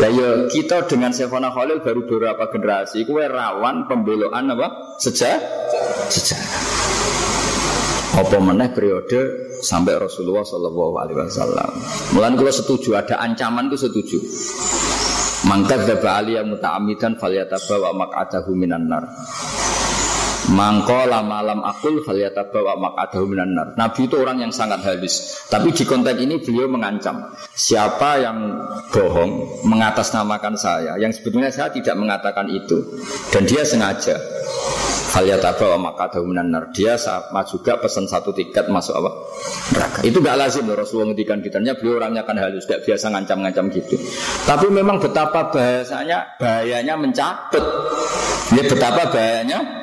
Ya yo kita dengan Sefona Khalil baru beberapa generasi, kue rawan pembeloan apa? Sejak sejak. Apa meneh periode sampai Rasulullah Shallallahu Alaihi Wasallam. Mulai kalau setuju ada ancaman itu setuju. Mangkat daba aliyah muta'amidan falyataba wa mak'adahu minan nar. Mangkola malam akul bawa mak'adahu minan nar. Nabi itu orang yang sangat halus. Tapi di konteks ini beliau mengancam. Siapa yang bohong mengatasnamakan saya, yang sebetulnya saya tidak mengatakan itu. Dan dia sengaja. bawa mak'adahu minan nar. Dia sama juga pesan satu tiket masuk apa? Neraka. Itu gak lazim loh Rasulullah ngendikan kitanya. Beliau orangnya kan halus, gak biasa ngancam-ngancam gitu. Tapi memang betapa bahasanya, bahayanya mencabut. Ya betapa bahayanya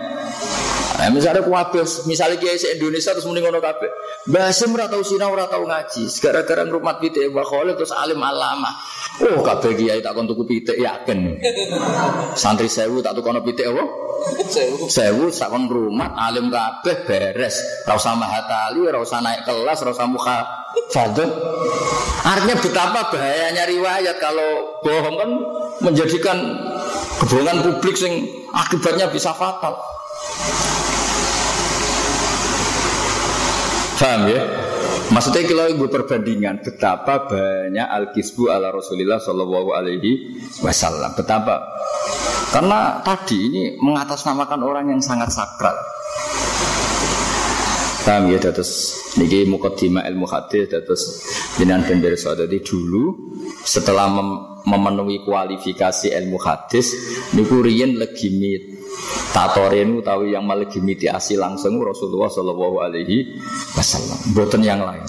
Nah, misalnya kuabes, misalnya kiai se Indonesia terus mending ngono kabeh. Basim ora tau sinau ora tau ngaji. Gara-gara ngrumat pitik Mbah Khalil terus alim alama. Oh, kabeh kiai tak kon tuku pitik yakin. Santri sewu tak tukono pitik apa? Sewu. Sewu tak kon ngrumat alim kabeh beres. Ora usah mahatali, ora usah naik kelas, ora usah muka fadl. Artinya betapa bahayanya riwayat kalau bohong kan menjadikan kebohongan publik sing akibatnya bisa fatal. Paham ya? Maksudnya kalau ibu perbandingan betapa banyak al-kisbu ala Rasulullah Shallallahu Alaihi Wasallam. Betapa karena tadi ini mengatasnamakan orang yang sangat sakral. Paham ya terus niki mukaddimah ilmu hadis terus jenengan ben pirsa dadi dulu setelah mem memenuhi kualifikasi ilmu hadis niku riyen legimit tatoren utawi yang melegimitiasi langsung Rasulullah Shallallahu alaihi wasallam boten yang lain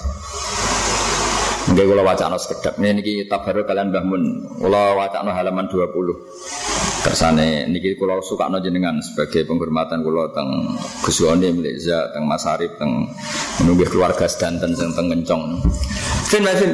Nggih kula wacana sekedap. Niki tabaruk kalian Mbah Mun. Kula wacana halaman 20. Kersane niki kula sukakno jenengan sebagai penghormatan kula teng Gus Oni Mleza teng Mas Arif teng menunggu keluarga sedanten sing teng Kencong. Fin fin.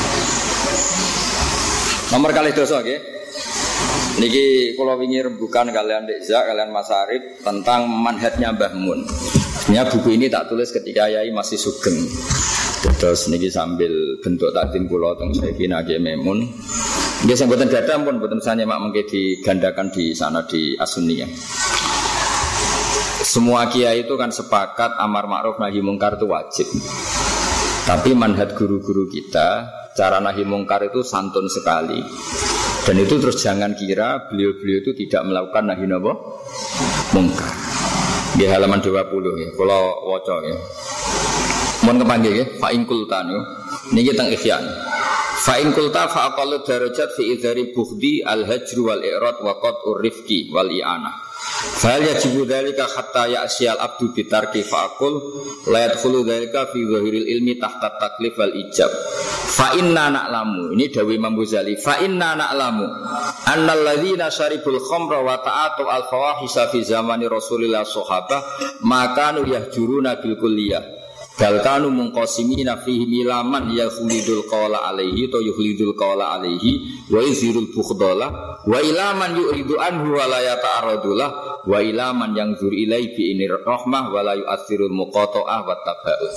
nomor kali dosa oke Niki kalau wingi rembukan kalian Dekza, kalian Mas Arif tentang manhatnya Mbah Mun. Sebenarnya buku ini tak tulis ketika Yai masih sugeng. Terus niki sambil bentuk takdim kula teng Sayyidina Kiai Memun. Nggih sing boten data pun boten sanya mak mengke digandakan di sana di Asuniyah. Semua kiai itu kan sepakat amar ma'ruf nahi mungkar itu wajib. Tapi manhat guru-guru kita cara nahi mungkar itu santun sekali. Dan itu terus jangan kira beliau-beliau itu tidak melakukan nahi nabo mungkar. Di halaman 20 ya, kalau waca ya. Mohon kepanggil ya, in kultan ya. Niki teng ikhyan. Fa in kulta fa aqallu darajat fi idhari bukhdi al hajr wal i'rad wa qad urifki wal i'anah. Fal yajibu dzalika hatta ya'siyal abdu bitarki faqul la yadkhulu dzalika fi zahiril ilmi tahta taklif wal ijab. Fa inna na'lamu ini dawi Imam Ghazali fa inna na'lamu annal ladzina syaribul khamra wa ta'atu al fawahisa fi zamani Rasulillah sahabah maka nu yahjuruna bil kulliyah Bal kanu mungqasimina fihi milaman yukhlidul qawla alaihi to yukhlidul qawla alaihi wa yuzirul bukhdala wa ilaman yuridu anhu wa la yata'arradulah wa ilaman yang zur ilai bi ini rahmah wa la yu'athirul muqata'ah wa taba'ud.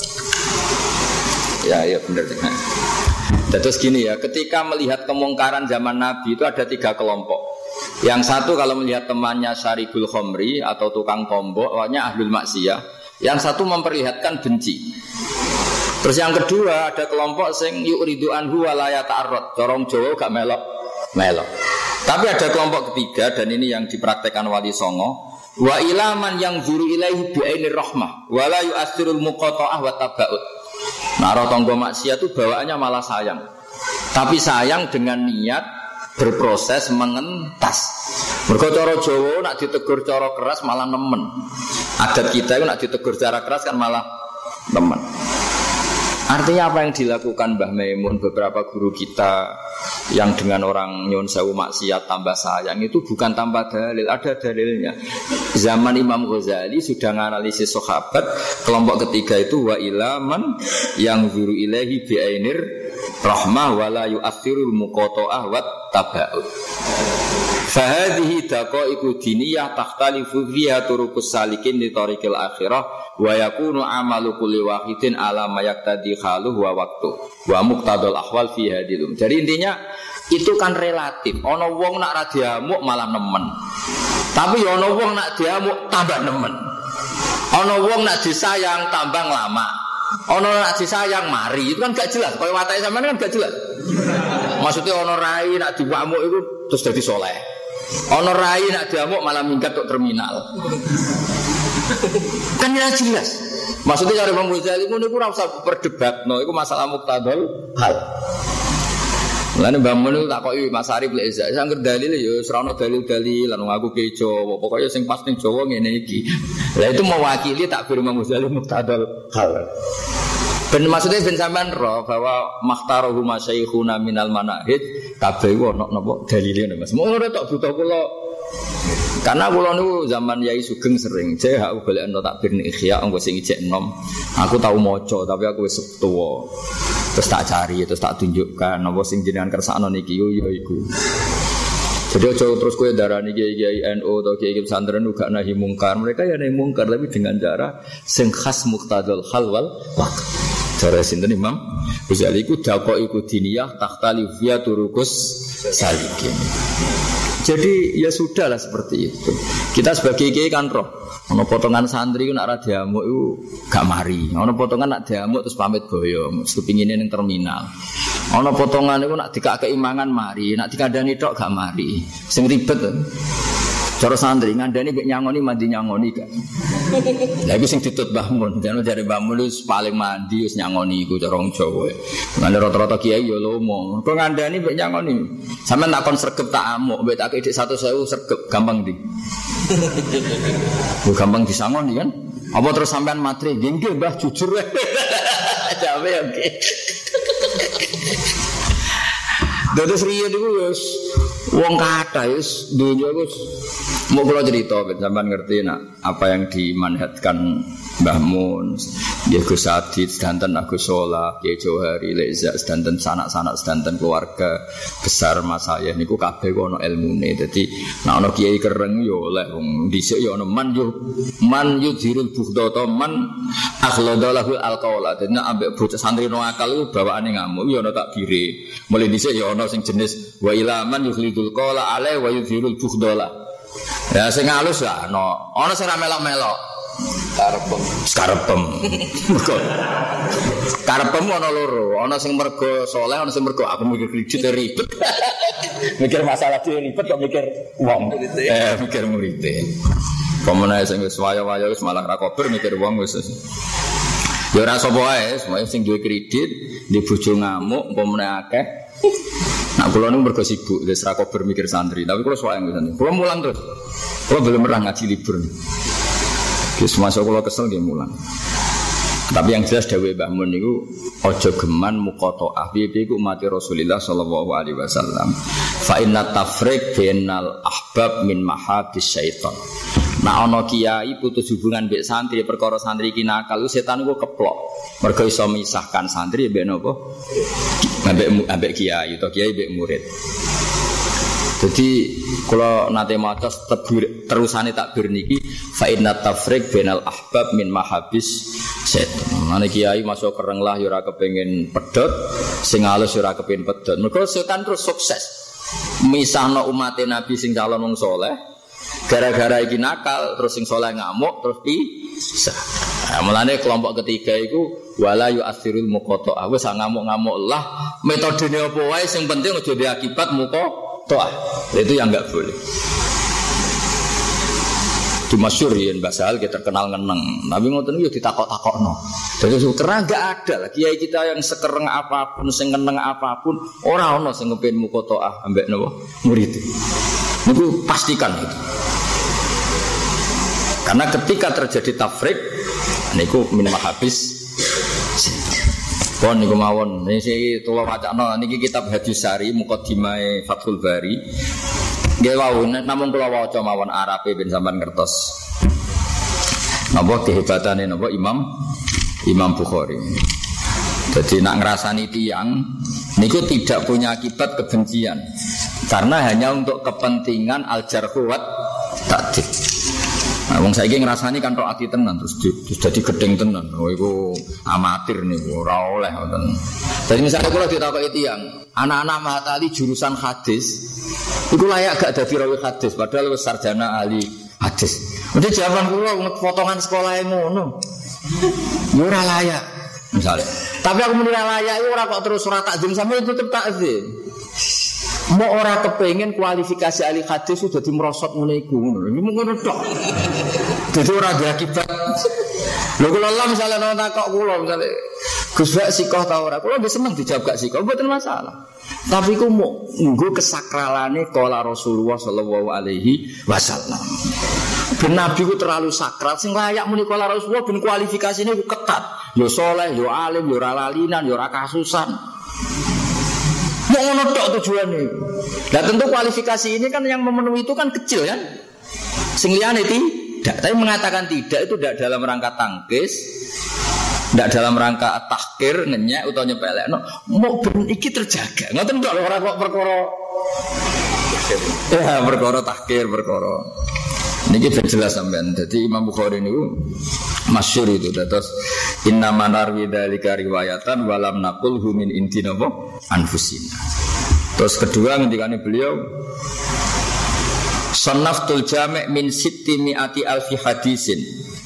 Ya, ya benar. Terus gini ya, ketika melihat kemungkaran zaman Nabi itu ada tiga kelompok. Yang satu kalau melihat temannya Syaribul Khomri atau tukang tombok, awalnya ahlul maksiyah. Yang satu memperlihatkan benci. Terus yang kedua ada kelompok sing yuk ridu anhu walaya ta'arrod. Corong Jawa gak melok melok. Tapi ada kelompok ketiga dan ini yang dipraktekkan Wali Songo. Wa ilaman yang zuru ilaihi bi'ainir rahmah wala yu'athirul muqata'ah wa tabaut. Nah, tonggo maksiat itu bawaannya malah sayang. Tapi sayang dengan niat berproses mengentas. Mergo cara Jawa nak ditegur cara keras malah nemen. Adat kita itu nak ditegur cara keras kan malah nemen. Artinya apa yang dilakukan Mbah Maimun beberapa guru kita yang dengan orang nyon sewu maksiat tambah sayang itu bukan tambah dalil, ada dalilnya. Zaman Imam Ghazali sudah menganalisis sahabat kelompok ketiga itu wa ilaman yang zuru ilahi bi'ainir rahmah wala yu'athirul muqata'ah wat taba'ud. Fahadihi daqaiqu diniyah takhtalifu fiha turukus salikin di tariqil akhirah wa yakunu amalu kulli wahidin ala mayak tadi khaluh wa waktu wa muqtadul ahwal fi hadilum. Jadi intinya itu kan relatif. Ono wong nak ra diamuk malah nemen. Tapi ya wong nak diamuk tambah nemen. Ono wong nak disayang tambah lama. Ono nak disayang mari itu kan gak jelas. Kaya watake sampean kan gak jelas. Maksudnya ono rai nak diwamuk itu terus jadi soleh. Ono rai nak diamuk malah minggat ke terminal. Kan jelas. Maksudnya dari Imam Ghazali itu kurang usah berdebat, no, itu masalah muktadal hal. Lalu bangun itu tak kok Mas Arif lek Saya sangger dalil ya serana dalil-dalil lan aku ke Jawa. Pokoknya sing pas ning Jawa ngene iki. Lah itu mewakili takbir Imam Ghazali muktadal hal. Ben maksudnya ben sampean roh bahwa makhtaruhu masyayikhuna minal manahid kabeh ono napa dalile Mas. Mau ora tok butuh kula karena kula niku zaman Yai Sugeng sering, saya aku balik ento takbir ikhya engko sing ijek enom. Aku tahu maca tapi aku wis tuwa. Terus tak cari, terus tak tunjukkan apa sing jenengan kersakno niki yo yo iku. Jadi ojo terus kue darah nih kiai kiai NU atau kiai kiai pesantren juga nahi mungkar. Mereka ya nahi mungkar tapi dengan cara sing khas muktadul halwal wak. Cara sinten Imam Ghazali iku dako iku diniyah via turukus salikin. Jadi ya sudahlah seperti itu. Kita sebagai kiai kan roh. Ono potongan santri nak ra diamuk itu gak mari. Ono potongan nak diamuk terus pamit boyo, kepingine ning terminal. Ono potongan itu nak dikak keimangan mari, nak dikandani tok gak mari. Sing ribet. Cara santri ngandani mbek nyangoni mandi nyangoni gak. Lah iku sing ditut Mbah Mun, jane jare Mbah Mun paling mandi wis nyangoni iku cara wong Jawa. Ngene rata-rata kiai ya lomo. Kok ngandani mbek nyangoni. Sampe tak kon sregep tak amuk, mbek tak dik 1000 sregep gampang di. Lu gampang disangoni kan? Apa terus sampean matri? Nggih Mbah jujur wae. Jawe oke. Dados riyen iku wis wong kathah wis donya wis mau kula cerita sampean ngerti nak apa yang dimanhatkan Mbah Mun, dia Gus Adit, sedanten Agus Sola, Kiai Johari, Leza, sedanten sanak-sanak, sedanten keluarga besar mas saya niku kabeh ono ilmune. Dadi nek ana kiai kereng yo oleh wong dhisik yo ono man yo man yudhirul bughdata man akhladalahu alqaula. Dadi nek ambek bocah santri no akal iku bawaane ngamuk yo ono takbire. Mulai dhisik yo ono sing jenis wa ilaman yukhlidul qala alai wa yudhirul bughdala. Ya sing halus ya ono. Ono sing ra melok-melok. Karepem. Karepem. Mergo karepem ana loro, ana sing mergo soleh, ana sing mergo aku mikir kredit ribet. mikir masalah dhewe ribet kok mikir wong. Eh, mikir murite. Pemene sing wis waya-waya wis malah ra kober mikir wong wis. Ya ora sapa wae, semuanya sing duwe kredit, di bojo ngamuk, pemene akeh. Nah, kula niku mergo sibuk, wis ra kober mikir santri, tapi kula suwaeng santri. Kula mulang terus. Kula belum pernah ngaji libur. Wis masuk kula kesel nggih mulang. Tapi yang jelas dawuh Mbah Mun niku aja geman muqataah. Piye-piye iku umat Rasulullah sallallahu alaihi wasallam. Fa inna tafriq bainal ahbab min mahabis syaitan. Nah ana kiai putus hubungan mbek santri perkara santri iki nakal setan iku keplok. Mergo iso misahkan santri mbek napa? Mbek mbek kiai atau kiai mbek murid. Jadi kalau nanti maca terusane tak niki fa inna tafriq bainal ahbab min mahabis setan. Mane kiai masuk kereng lah ya ora pedot, sing halus ya ora kepengin pedot. Mergo setan terus sukses. Misahno umat Nabi sing calon wong soleh, gara-gara iki nakal terus sing soleh ngamuk terus pisah. Nah, mulane kelompok ketiga itu wala yu asirul muqata. Wis ngamuk-ngamuk lah metodene apa wae sing penting aja akibat muka toah. Itu yang nggak boleh. Di masyur ya bahasa hal kita terkenal ngeneng. Tapi ngoten itu ditakok-takok no jadi karena nggak ada lagi kiai kita yang sekereng apa pun sing ngeneng apa pun orang ono sing ngepin muka toah ambek nopo? Murid. Itu pastikan itu. Karena ketika terjadi tafrik niku min mahabis Pon niku mawon. Niki kula wacana niki kitab Hadis Sari Muqaddimah Fathul Bari. Nggih wau namun kula waca mawon Arabe ben sampean ngertos. Napa kehebatane napa Imam Imam Bukhari. Jadi nak ngerasani tiang niku tidak punya akibat kebencian karena hanya untuk kepentingan al jarhuwat takdir. Nah, wong saiki ngrasani kan tok ati tenan terus di, terus dadi gedeng tenan. Oh iku amatir nih, ora oleh ngoten. Jadi misalnya kula ditakoki tiyang, anak-anak matali jurusan hadis, iku layak gak dadi rawi hadis padahal wis sarjana ahli hadis. Udah zaman kula potongan sekolah ngono. Ora layak misalnya. Tapi aku menilai layak itu ora kok terus ora takzim sampai itu tetep takzim. Mau orang kepengen kualifikasi ahli hadis sudah dimerosot mulai. Ini mungkin tok. Jadi dia akibat. Lho kula Allah misalnya nang takok kula misalnya Gus Bak sikoh ta ora? Kula nggih seneng dijawab gak sikoh, mboten masalah. Tapi ku mau nggo kesakralane kala Rasulullah sallallahu alaihi wasallam. Ben Nabi ku terlalu sakral sing layak muni kala Rasulullah ben kualifikasine ku ketat. Yo soleh, yo alim, yo ora lalinan, yo ora kasusan. Mau ngono tok tujuannya. Nah tentu kualifikasi ini kan yang memenuhi itu kan kecil kan. Sing liyane tidak. Tapi mengatakan tidak itu tidak dalam rangka tangkis, tidak dalam rangka tahkir, ngenyek atau nyepelek. No, mau ben iki terjaga. Ngoten tok orang kok perkara Ya, perkara tahkir perkara. Ini kita jelas sampean. Jadi Imam Bukhari ini masyur itu. Terus inna manar widalika riwayatan walam nakul humin inti nopo anfusina. Terus kedua ketika beliau Sonaftul jame' min sitti mi'ati alfi hadisin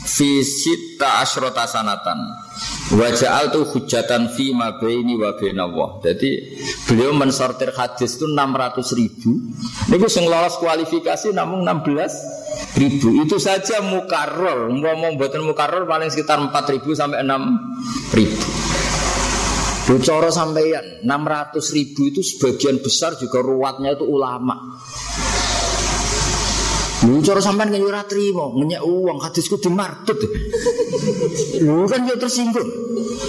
Fi sitta asrota sanatan Waja'al tu hujatan fi ma baini wa Allah. Jadi beliau mensortir hadis itu 600 ribu. Ini yang lolos kualifikasi namun 16 ribu. Itu saja mukarror. Ngomong buatan mukarror paling sekitar 4 ribu sampai 6 ribu. Bocoro sampeyan 600 ribu itu sebagian besar juga ruwatnya itu ulama Lu cara sampean kan ora trimo, ngenyek uang hadisku dimartut. Lu kan yo tersinggung.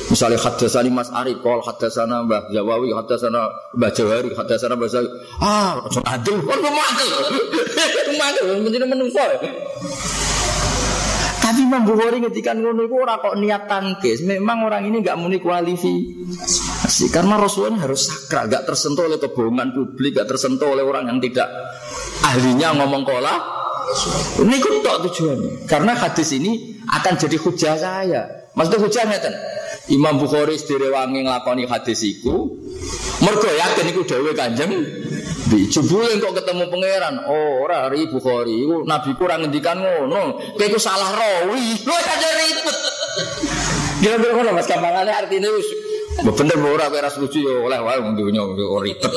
Misalnya hadasani Mas Ari, kol hadasana Mbah Jawawi, hadasana Mbah Jawari, hadasana Mbah Zawi. Ah, ojo adil, kok mau adil. Mantul, menjadi menungso. Tapi Imam Bukhari ketika ngono itu orang kok niat tangkis. Memang orang ini nggak muni kualifikasi karena Rasulullah harus sakral, nggak tersentuh oleh kebohongan publik, nggak tersentuh oleh orang yang tidak ahlinya ngomong kola ini tok tujuannya. Karena hadis ini akan jadi hujah saya. Maksudnya hujah ngeten. Imam Bukhari wangi ngelakoni hadis iku. Mergo yakin iku dhewe Kanjeng Bi jebule kok ketemu pangeran. Oh, ora ri Bukhari nabi kurang ngendikan ngono. Iku salah rawi. Lu aja ribet. Kira-kira ngono Mas Kampangane artine wis bener ora kowe ora setuju yo oleh wae wong dunya ribet.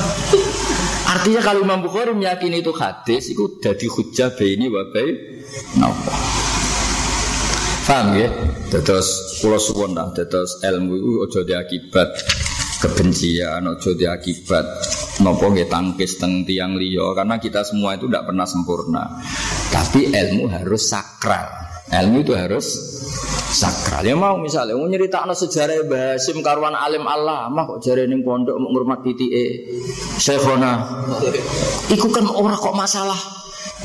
Artinya kalau Imam Bukhari meyakini itu hadis, itu jadi hujah ini wabai napa. Paham ya? Terus pulau suwon lah, terus ilmu itu ojo diakibat kebencian, ojo diakibat nopo nggih tangkis teng tiang liya karena kita semua itu tidak pernah sempurna. Tapi ilmu harus sakral. Ilmu itu harus sakral. Ya mau misalnya mau nyeritakno sejarah Basim karwan alim Allah, mah kok jare ning pondok mau ngurmat titike Syekhona. Iku kan ora kok masalah.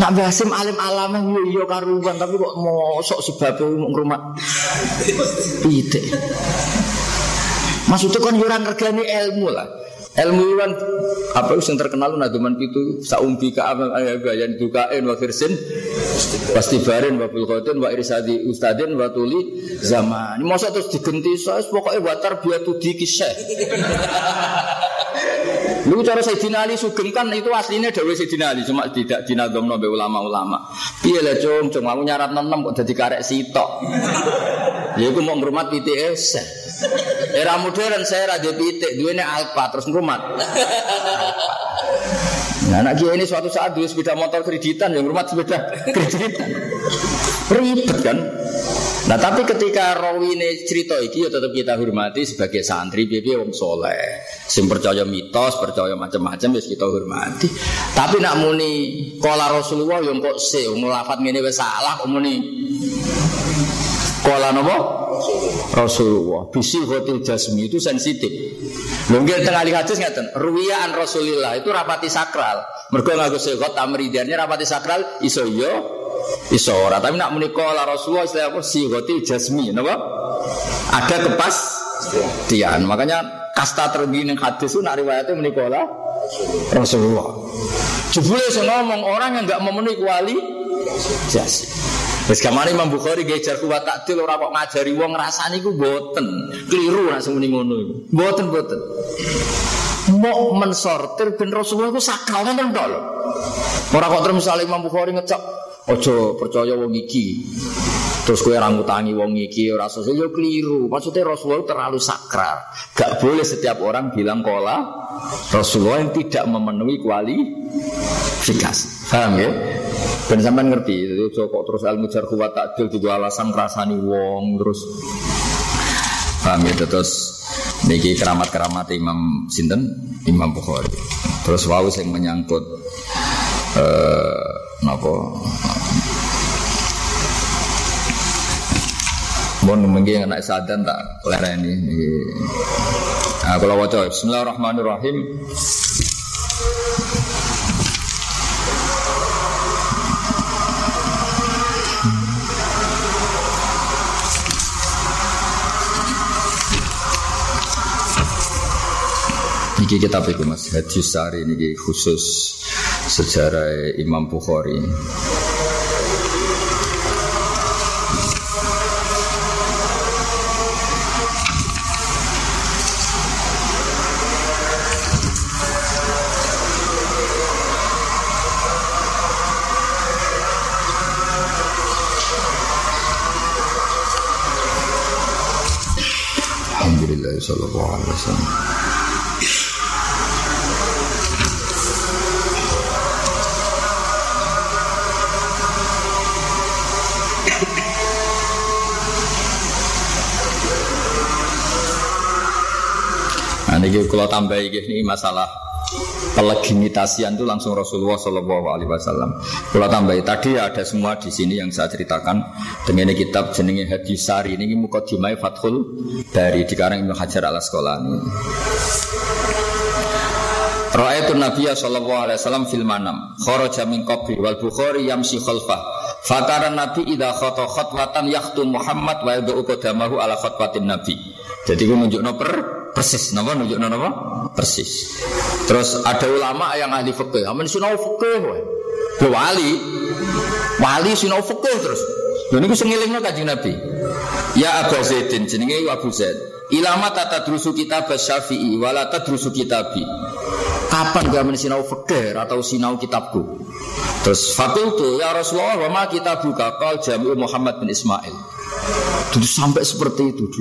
Nak Basim alim alam yo yo karuan tapi kok mosok sebab mau ngurmat titik. Maksudnya kan yo ora ngergani ilmu lah. Ilmu kan apa yang terkenal naduman itu saumbi ka yang dukain wa firsin pasti barin wa bulqatin wa irsadi ustadin wa tuli zaman. Masa terus digenti saya pokoknya watar biatu dikisah. Lu cara Sayyidina Ali Sugeng kan itu aslinya Dewi Sayyidina Ali cuma tidak dinadom nabe ulama-ulama. Iya lah cung, cung aku nyarat enam kok jadi karek sitok. Ya aku mau ngurmat PTS. Era modern saya raja pitik, dua ini alpa terus ngrumat. Nah, anak kiai ini suatu saat dua sepeda motor kreditan yang ngrumat sepeda kreditan. Ribet kan? Nah tapi ketika rawi ini cerita iki ya tetap kita hormati sebagai santri piye wong soleh. Sing percaya mitos, percaya macam-macam ya kita hormati. Tapi nak muni kola Rasulullah yang kok se ngelafat wis salah kok muni Kola nopo? Rasulullah. Bisi hotel jasmi itu sensitif. Mungkin tengah lihat hadis ngaten. Ruwiyan Rasulillah itu rapati sakral. Mergo nganggo segot tamridiannya rapati sakral iso yo iso ora. Tapi nak muni kola Rasulullah istilah apa? hotel jasmi, nopo? Ada kepas tian. Makanya kasta tertinggi hadis itu nak riwayatnya muni kola Rasulullah. Jebule ngomong orang yang nggak memenuhi kuali jasmi. Wis kamane Imam Bukhari ge jar kuat takdil ora kok ngajari wong rasane iku mboten. Keliru nek semuni ngono iku. Mboten mboten. Mau mensortir ben Rasulullah iku sakral nenten tok lho. Ora kok terus misale Imam Bukhari ngecek ojo percaya wong iki. Terus kue rangutangi wong iki ora sesuai yo keliru. Maksudnya Rasulullah terlalu sakral. Gak boleh setiap orang bilang kola Rasulullah yang tidak memenuhi kualifikasi. Paham ya? Ben sampean ngerti, jadi kok terus ilmu jar kuat takdil juga alasan rasani wong terus paham ya terus niki keramat-keramat Imam Sinten Imam Bukhari. Terus wau yang menyangkut eh napa Mohon mungkin anak sadan tak lereni. Nah, kalau wajah Bismillahirrahmanirrahim. Ini kitab itu mas Hadis Sari ini khusus sejarah Imam Bukhari. Wasallam. Nah, ini kalau tambah ini masalah pelegimitasian itu langsung Rasulullah Shallallahu Alaihi Wasallam. Kalau tambah tadi ada semua di sini yang saya ceritakan dengan kitab jenenge Hadis Sari ini mukadimah Fathul dari dikarang Ibnu Hajar al Asqalani. Ra'aitu Nabiya sallallahu alaihi wasallam fil manam kharaja min qabri wal Bukhari yamshi khalfah Fakara Nabi idza khata khatwatan yakhtu Muhammad wa yad'u qadamahu ala khatwatin Nabi. Jadi gue nunjukno per persis napa nunjukno napa persis. Terus ada ulama yang ahli fikih, amen sinau fikih wae. wali. Wali sinau fikih terus. Lha niku sing ngelingno Kanjeng Nabi. Ya Abu Zaidin jenenge Abu Zaid. Ilama tata drusu kitab Syafi'i wala tadrusu kitabi. Kapan gak sinau fikih atau sinau kitabku? Terus fakultu ya Rasulullah wa ma kitabuka qal Jami'u Muhammad bin Ismail. Jadi sampai seperti itu.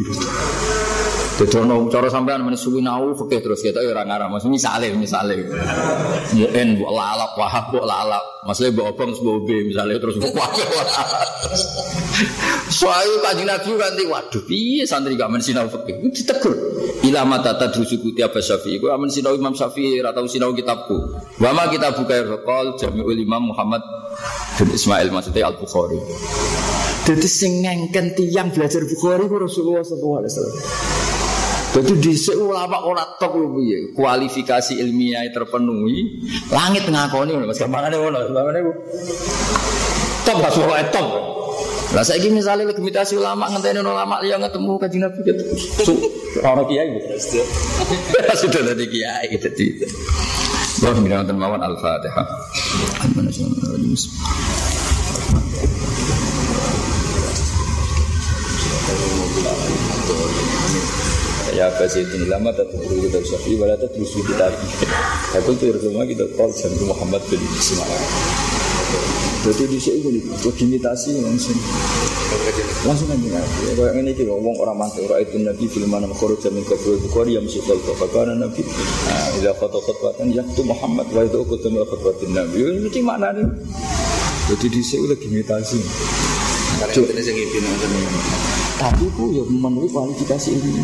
Jadi ono cara sampean men suwi nau fikih terus kita ya ora ngarah. Mas misale misale. Mu'en mbok lalap wahab mbok lalap. Masale mbok obong mbok be misale terus mbok wakil. Soale kanjeng Nabi kanthi waduh piye santri gak men sinau fikih. Ditegur. Ila mata tadrusu kuti Abu Syafi'i. Ku amen sinau Imam Syafi'i atau sinau kitabku. Wa ma kitabuka ya Qal Jami'ul Imam Muhammad bin Ismail maksudnya Al-Bukhari. Jadi sing ngengken tiang belajar Bukhari ku Rasulullah sallallahu alaihi wasallam. Jadi di ulama ora tok piye. Kualifikasi ilmiah terpenuhi, langit ngakoni ngono. Mas kamane ngono, kamane ku. Top gak suara top. Lah saiki misalnya legitimasi ulama ngenteni ulama liya ketemu kanjeng Nabi gitu. Ora kiai. Sudah tadi kiai jadi. Wa min mawon al-Fatihah. Ya Basidin lama dulu kita syafi wala tetap kita Aku tuh rumah kita call jam Muhammad bin Ismail. Jadi di sini ini imitasi langsung langsung aja ya kayak ini kita ngomong orang mati orang itu nabi film mana makhluk jamin kabul bukhari yang mesti kalau karena nabi foto khutbatan yang itu Muhammad wa itu temu khutbatin nabi ini mana nih jadi di sini lagi imitasi tapi itu ya memenuhi kualifikasi ini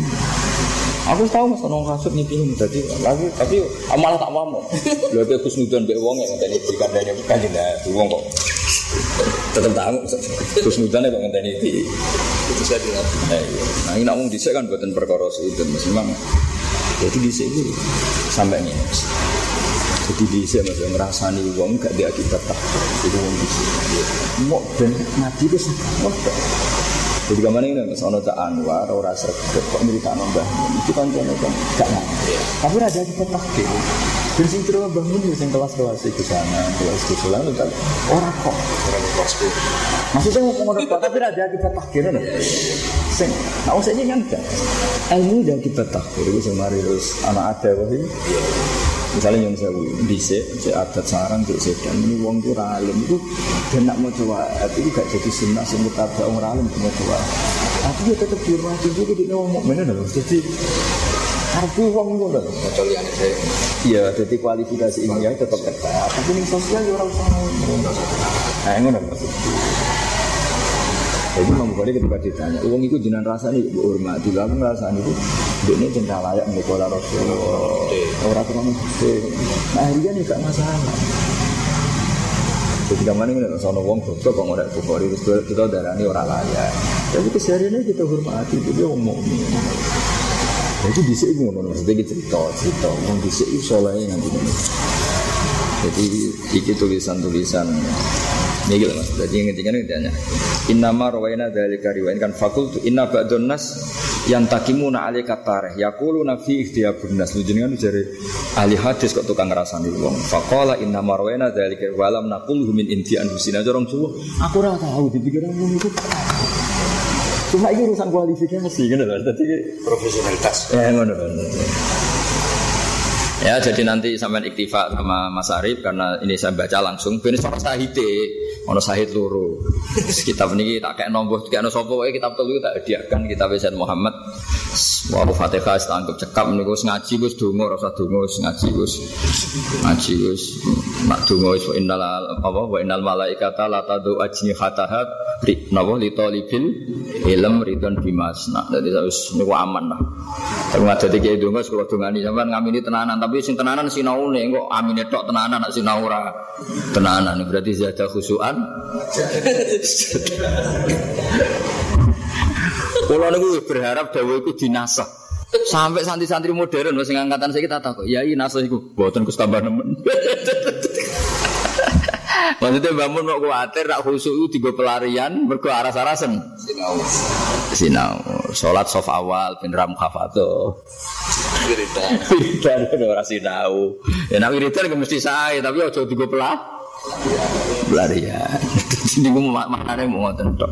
Aku tahu mas nong kasut nih pingin tadi lagi tapi malah tak mau. Lalu aku kusnudon be wong yang tadi berikan dari bukan tidak wong kok. Tetap tahu kusnudon ya kok tadi di itu saya bilang. Nah ini namun disek kan buatan perkara itu mas memang. Jadi di sini sampai ini. Jadi di sini masih ngerasani wong gak diakibat tak. Jadi wong di sini. Mau dan nabi itu jadi ke mana ini mas ono tak anwar ora sregep kok tak nambah itu kan kan kan gak ngerti. Tapi di petak gitu. Dan sing terus bangun ya sing kelas kelas di sana kelas di sana itu kan orang kok Maksudnya mau ngomong apa tapi di petak gitu loh. Sing, nah usahanya kan. Ilmu di petak gitu. Itu semari terus anak ada sih? Misalnya yang saya bisa, saya adat sarang, saya sedan, ini uang itu ralim itu dan nak mau coba, itu gak jadi sunnah, sing ada orang ralim mau coba. Tapi dia tetap di rumah juga di mau mana loh. Jadi Arti uang itu loh. Iya, jadi kualifikasi ini ya tetap ketat. Tapi ini sosial ya orang sama. Nah, yang mana maksudnya? Jadi Imam Bukhari ketika ditanya, uang itu jenang rasa nih, bu hormat. Dulu aku ngerasa itu, ini cinta layak mengekola Rasulullah. Orang krono Nah akhirnya nih gak masalah. Ketika mana ini sono wong goblok kok ngorek Bukhari terus kita darani orang layak. Tapi kesehariannya kita hormati itu dia mukmin. Jadi di sini ngono maksudnya kita cerita cerita wong di sini soleh nanti. Jadi iki tulisan-tulisan Ini gitu mas. Jadi ngertikan intinya. Inna ma rawaina dzalika riwayan kan fakultu inna ba'dun nas yang takimuna alika tareh yakulu nafi ikhtiyabun nas jenengan jare ahli hadis kok tukang ngrasani wong faqala inna ma rawaina dzalika walam naqul min inti anfusina jorong Jawa aku ora tahu dipikir wong itu Cuma ini urusan kualifikasi gitu loh. Jadi profesionalitas. ya ngono. Ya jadi nanti sampai iktifa sama Mas Arif karena ini saya baca langsung ben sama sahite ono sahid loro. Terus Kitab ini tak kayak nombor kayak no sopo wae kitab telu tak hadiahkan kitab Sayyid Muhammad. Wa Fatihah setangkep cekap niku wis ngaji wis donga ora usah donga wis ngaji wis ngaji wis nak donga wis innal apa wa innal malaikata la tadu ajnihataha li napa li talibil ilm ridon bimasna. Jadi wis niku aman lah. Tapi ngadati kiai donga kula dongani sampean ngamini tenanan tapi sing tenanan sinaune kok amine tok tenanan nak sinau ora? Tenanan berarti zada khusuan. Kulo niku berharap dawa iku dinasah. Sampai santri-santri modern sing angkatan saya kita tahu, ya ini nasah iku boten Gus tambah nemen. Maksudnya bangun mau kuatir nak khusyuk itu tiga pelarian mergo aras-arasen. Sinau. Sinau, sholat sof awal bin ram khafato. Wiridan. Wiridan ora sinau. Ya nak wiridan mesti sae tapi aja tiga pelah. Pelarian. Ini gue maknanya mau ngoten tok.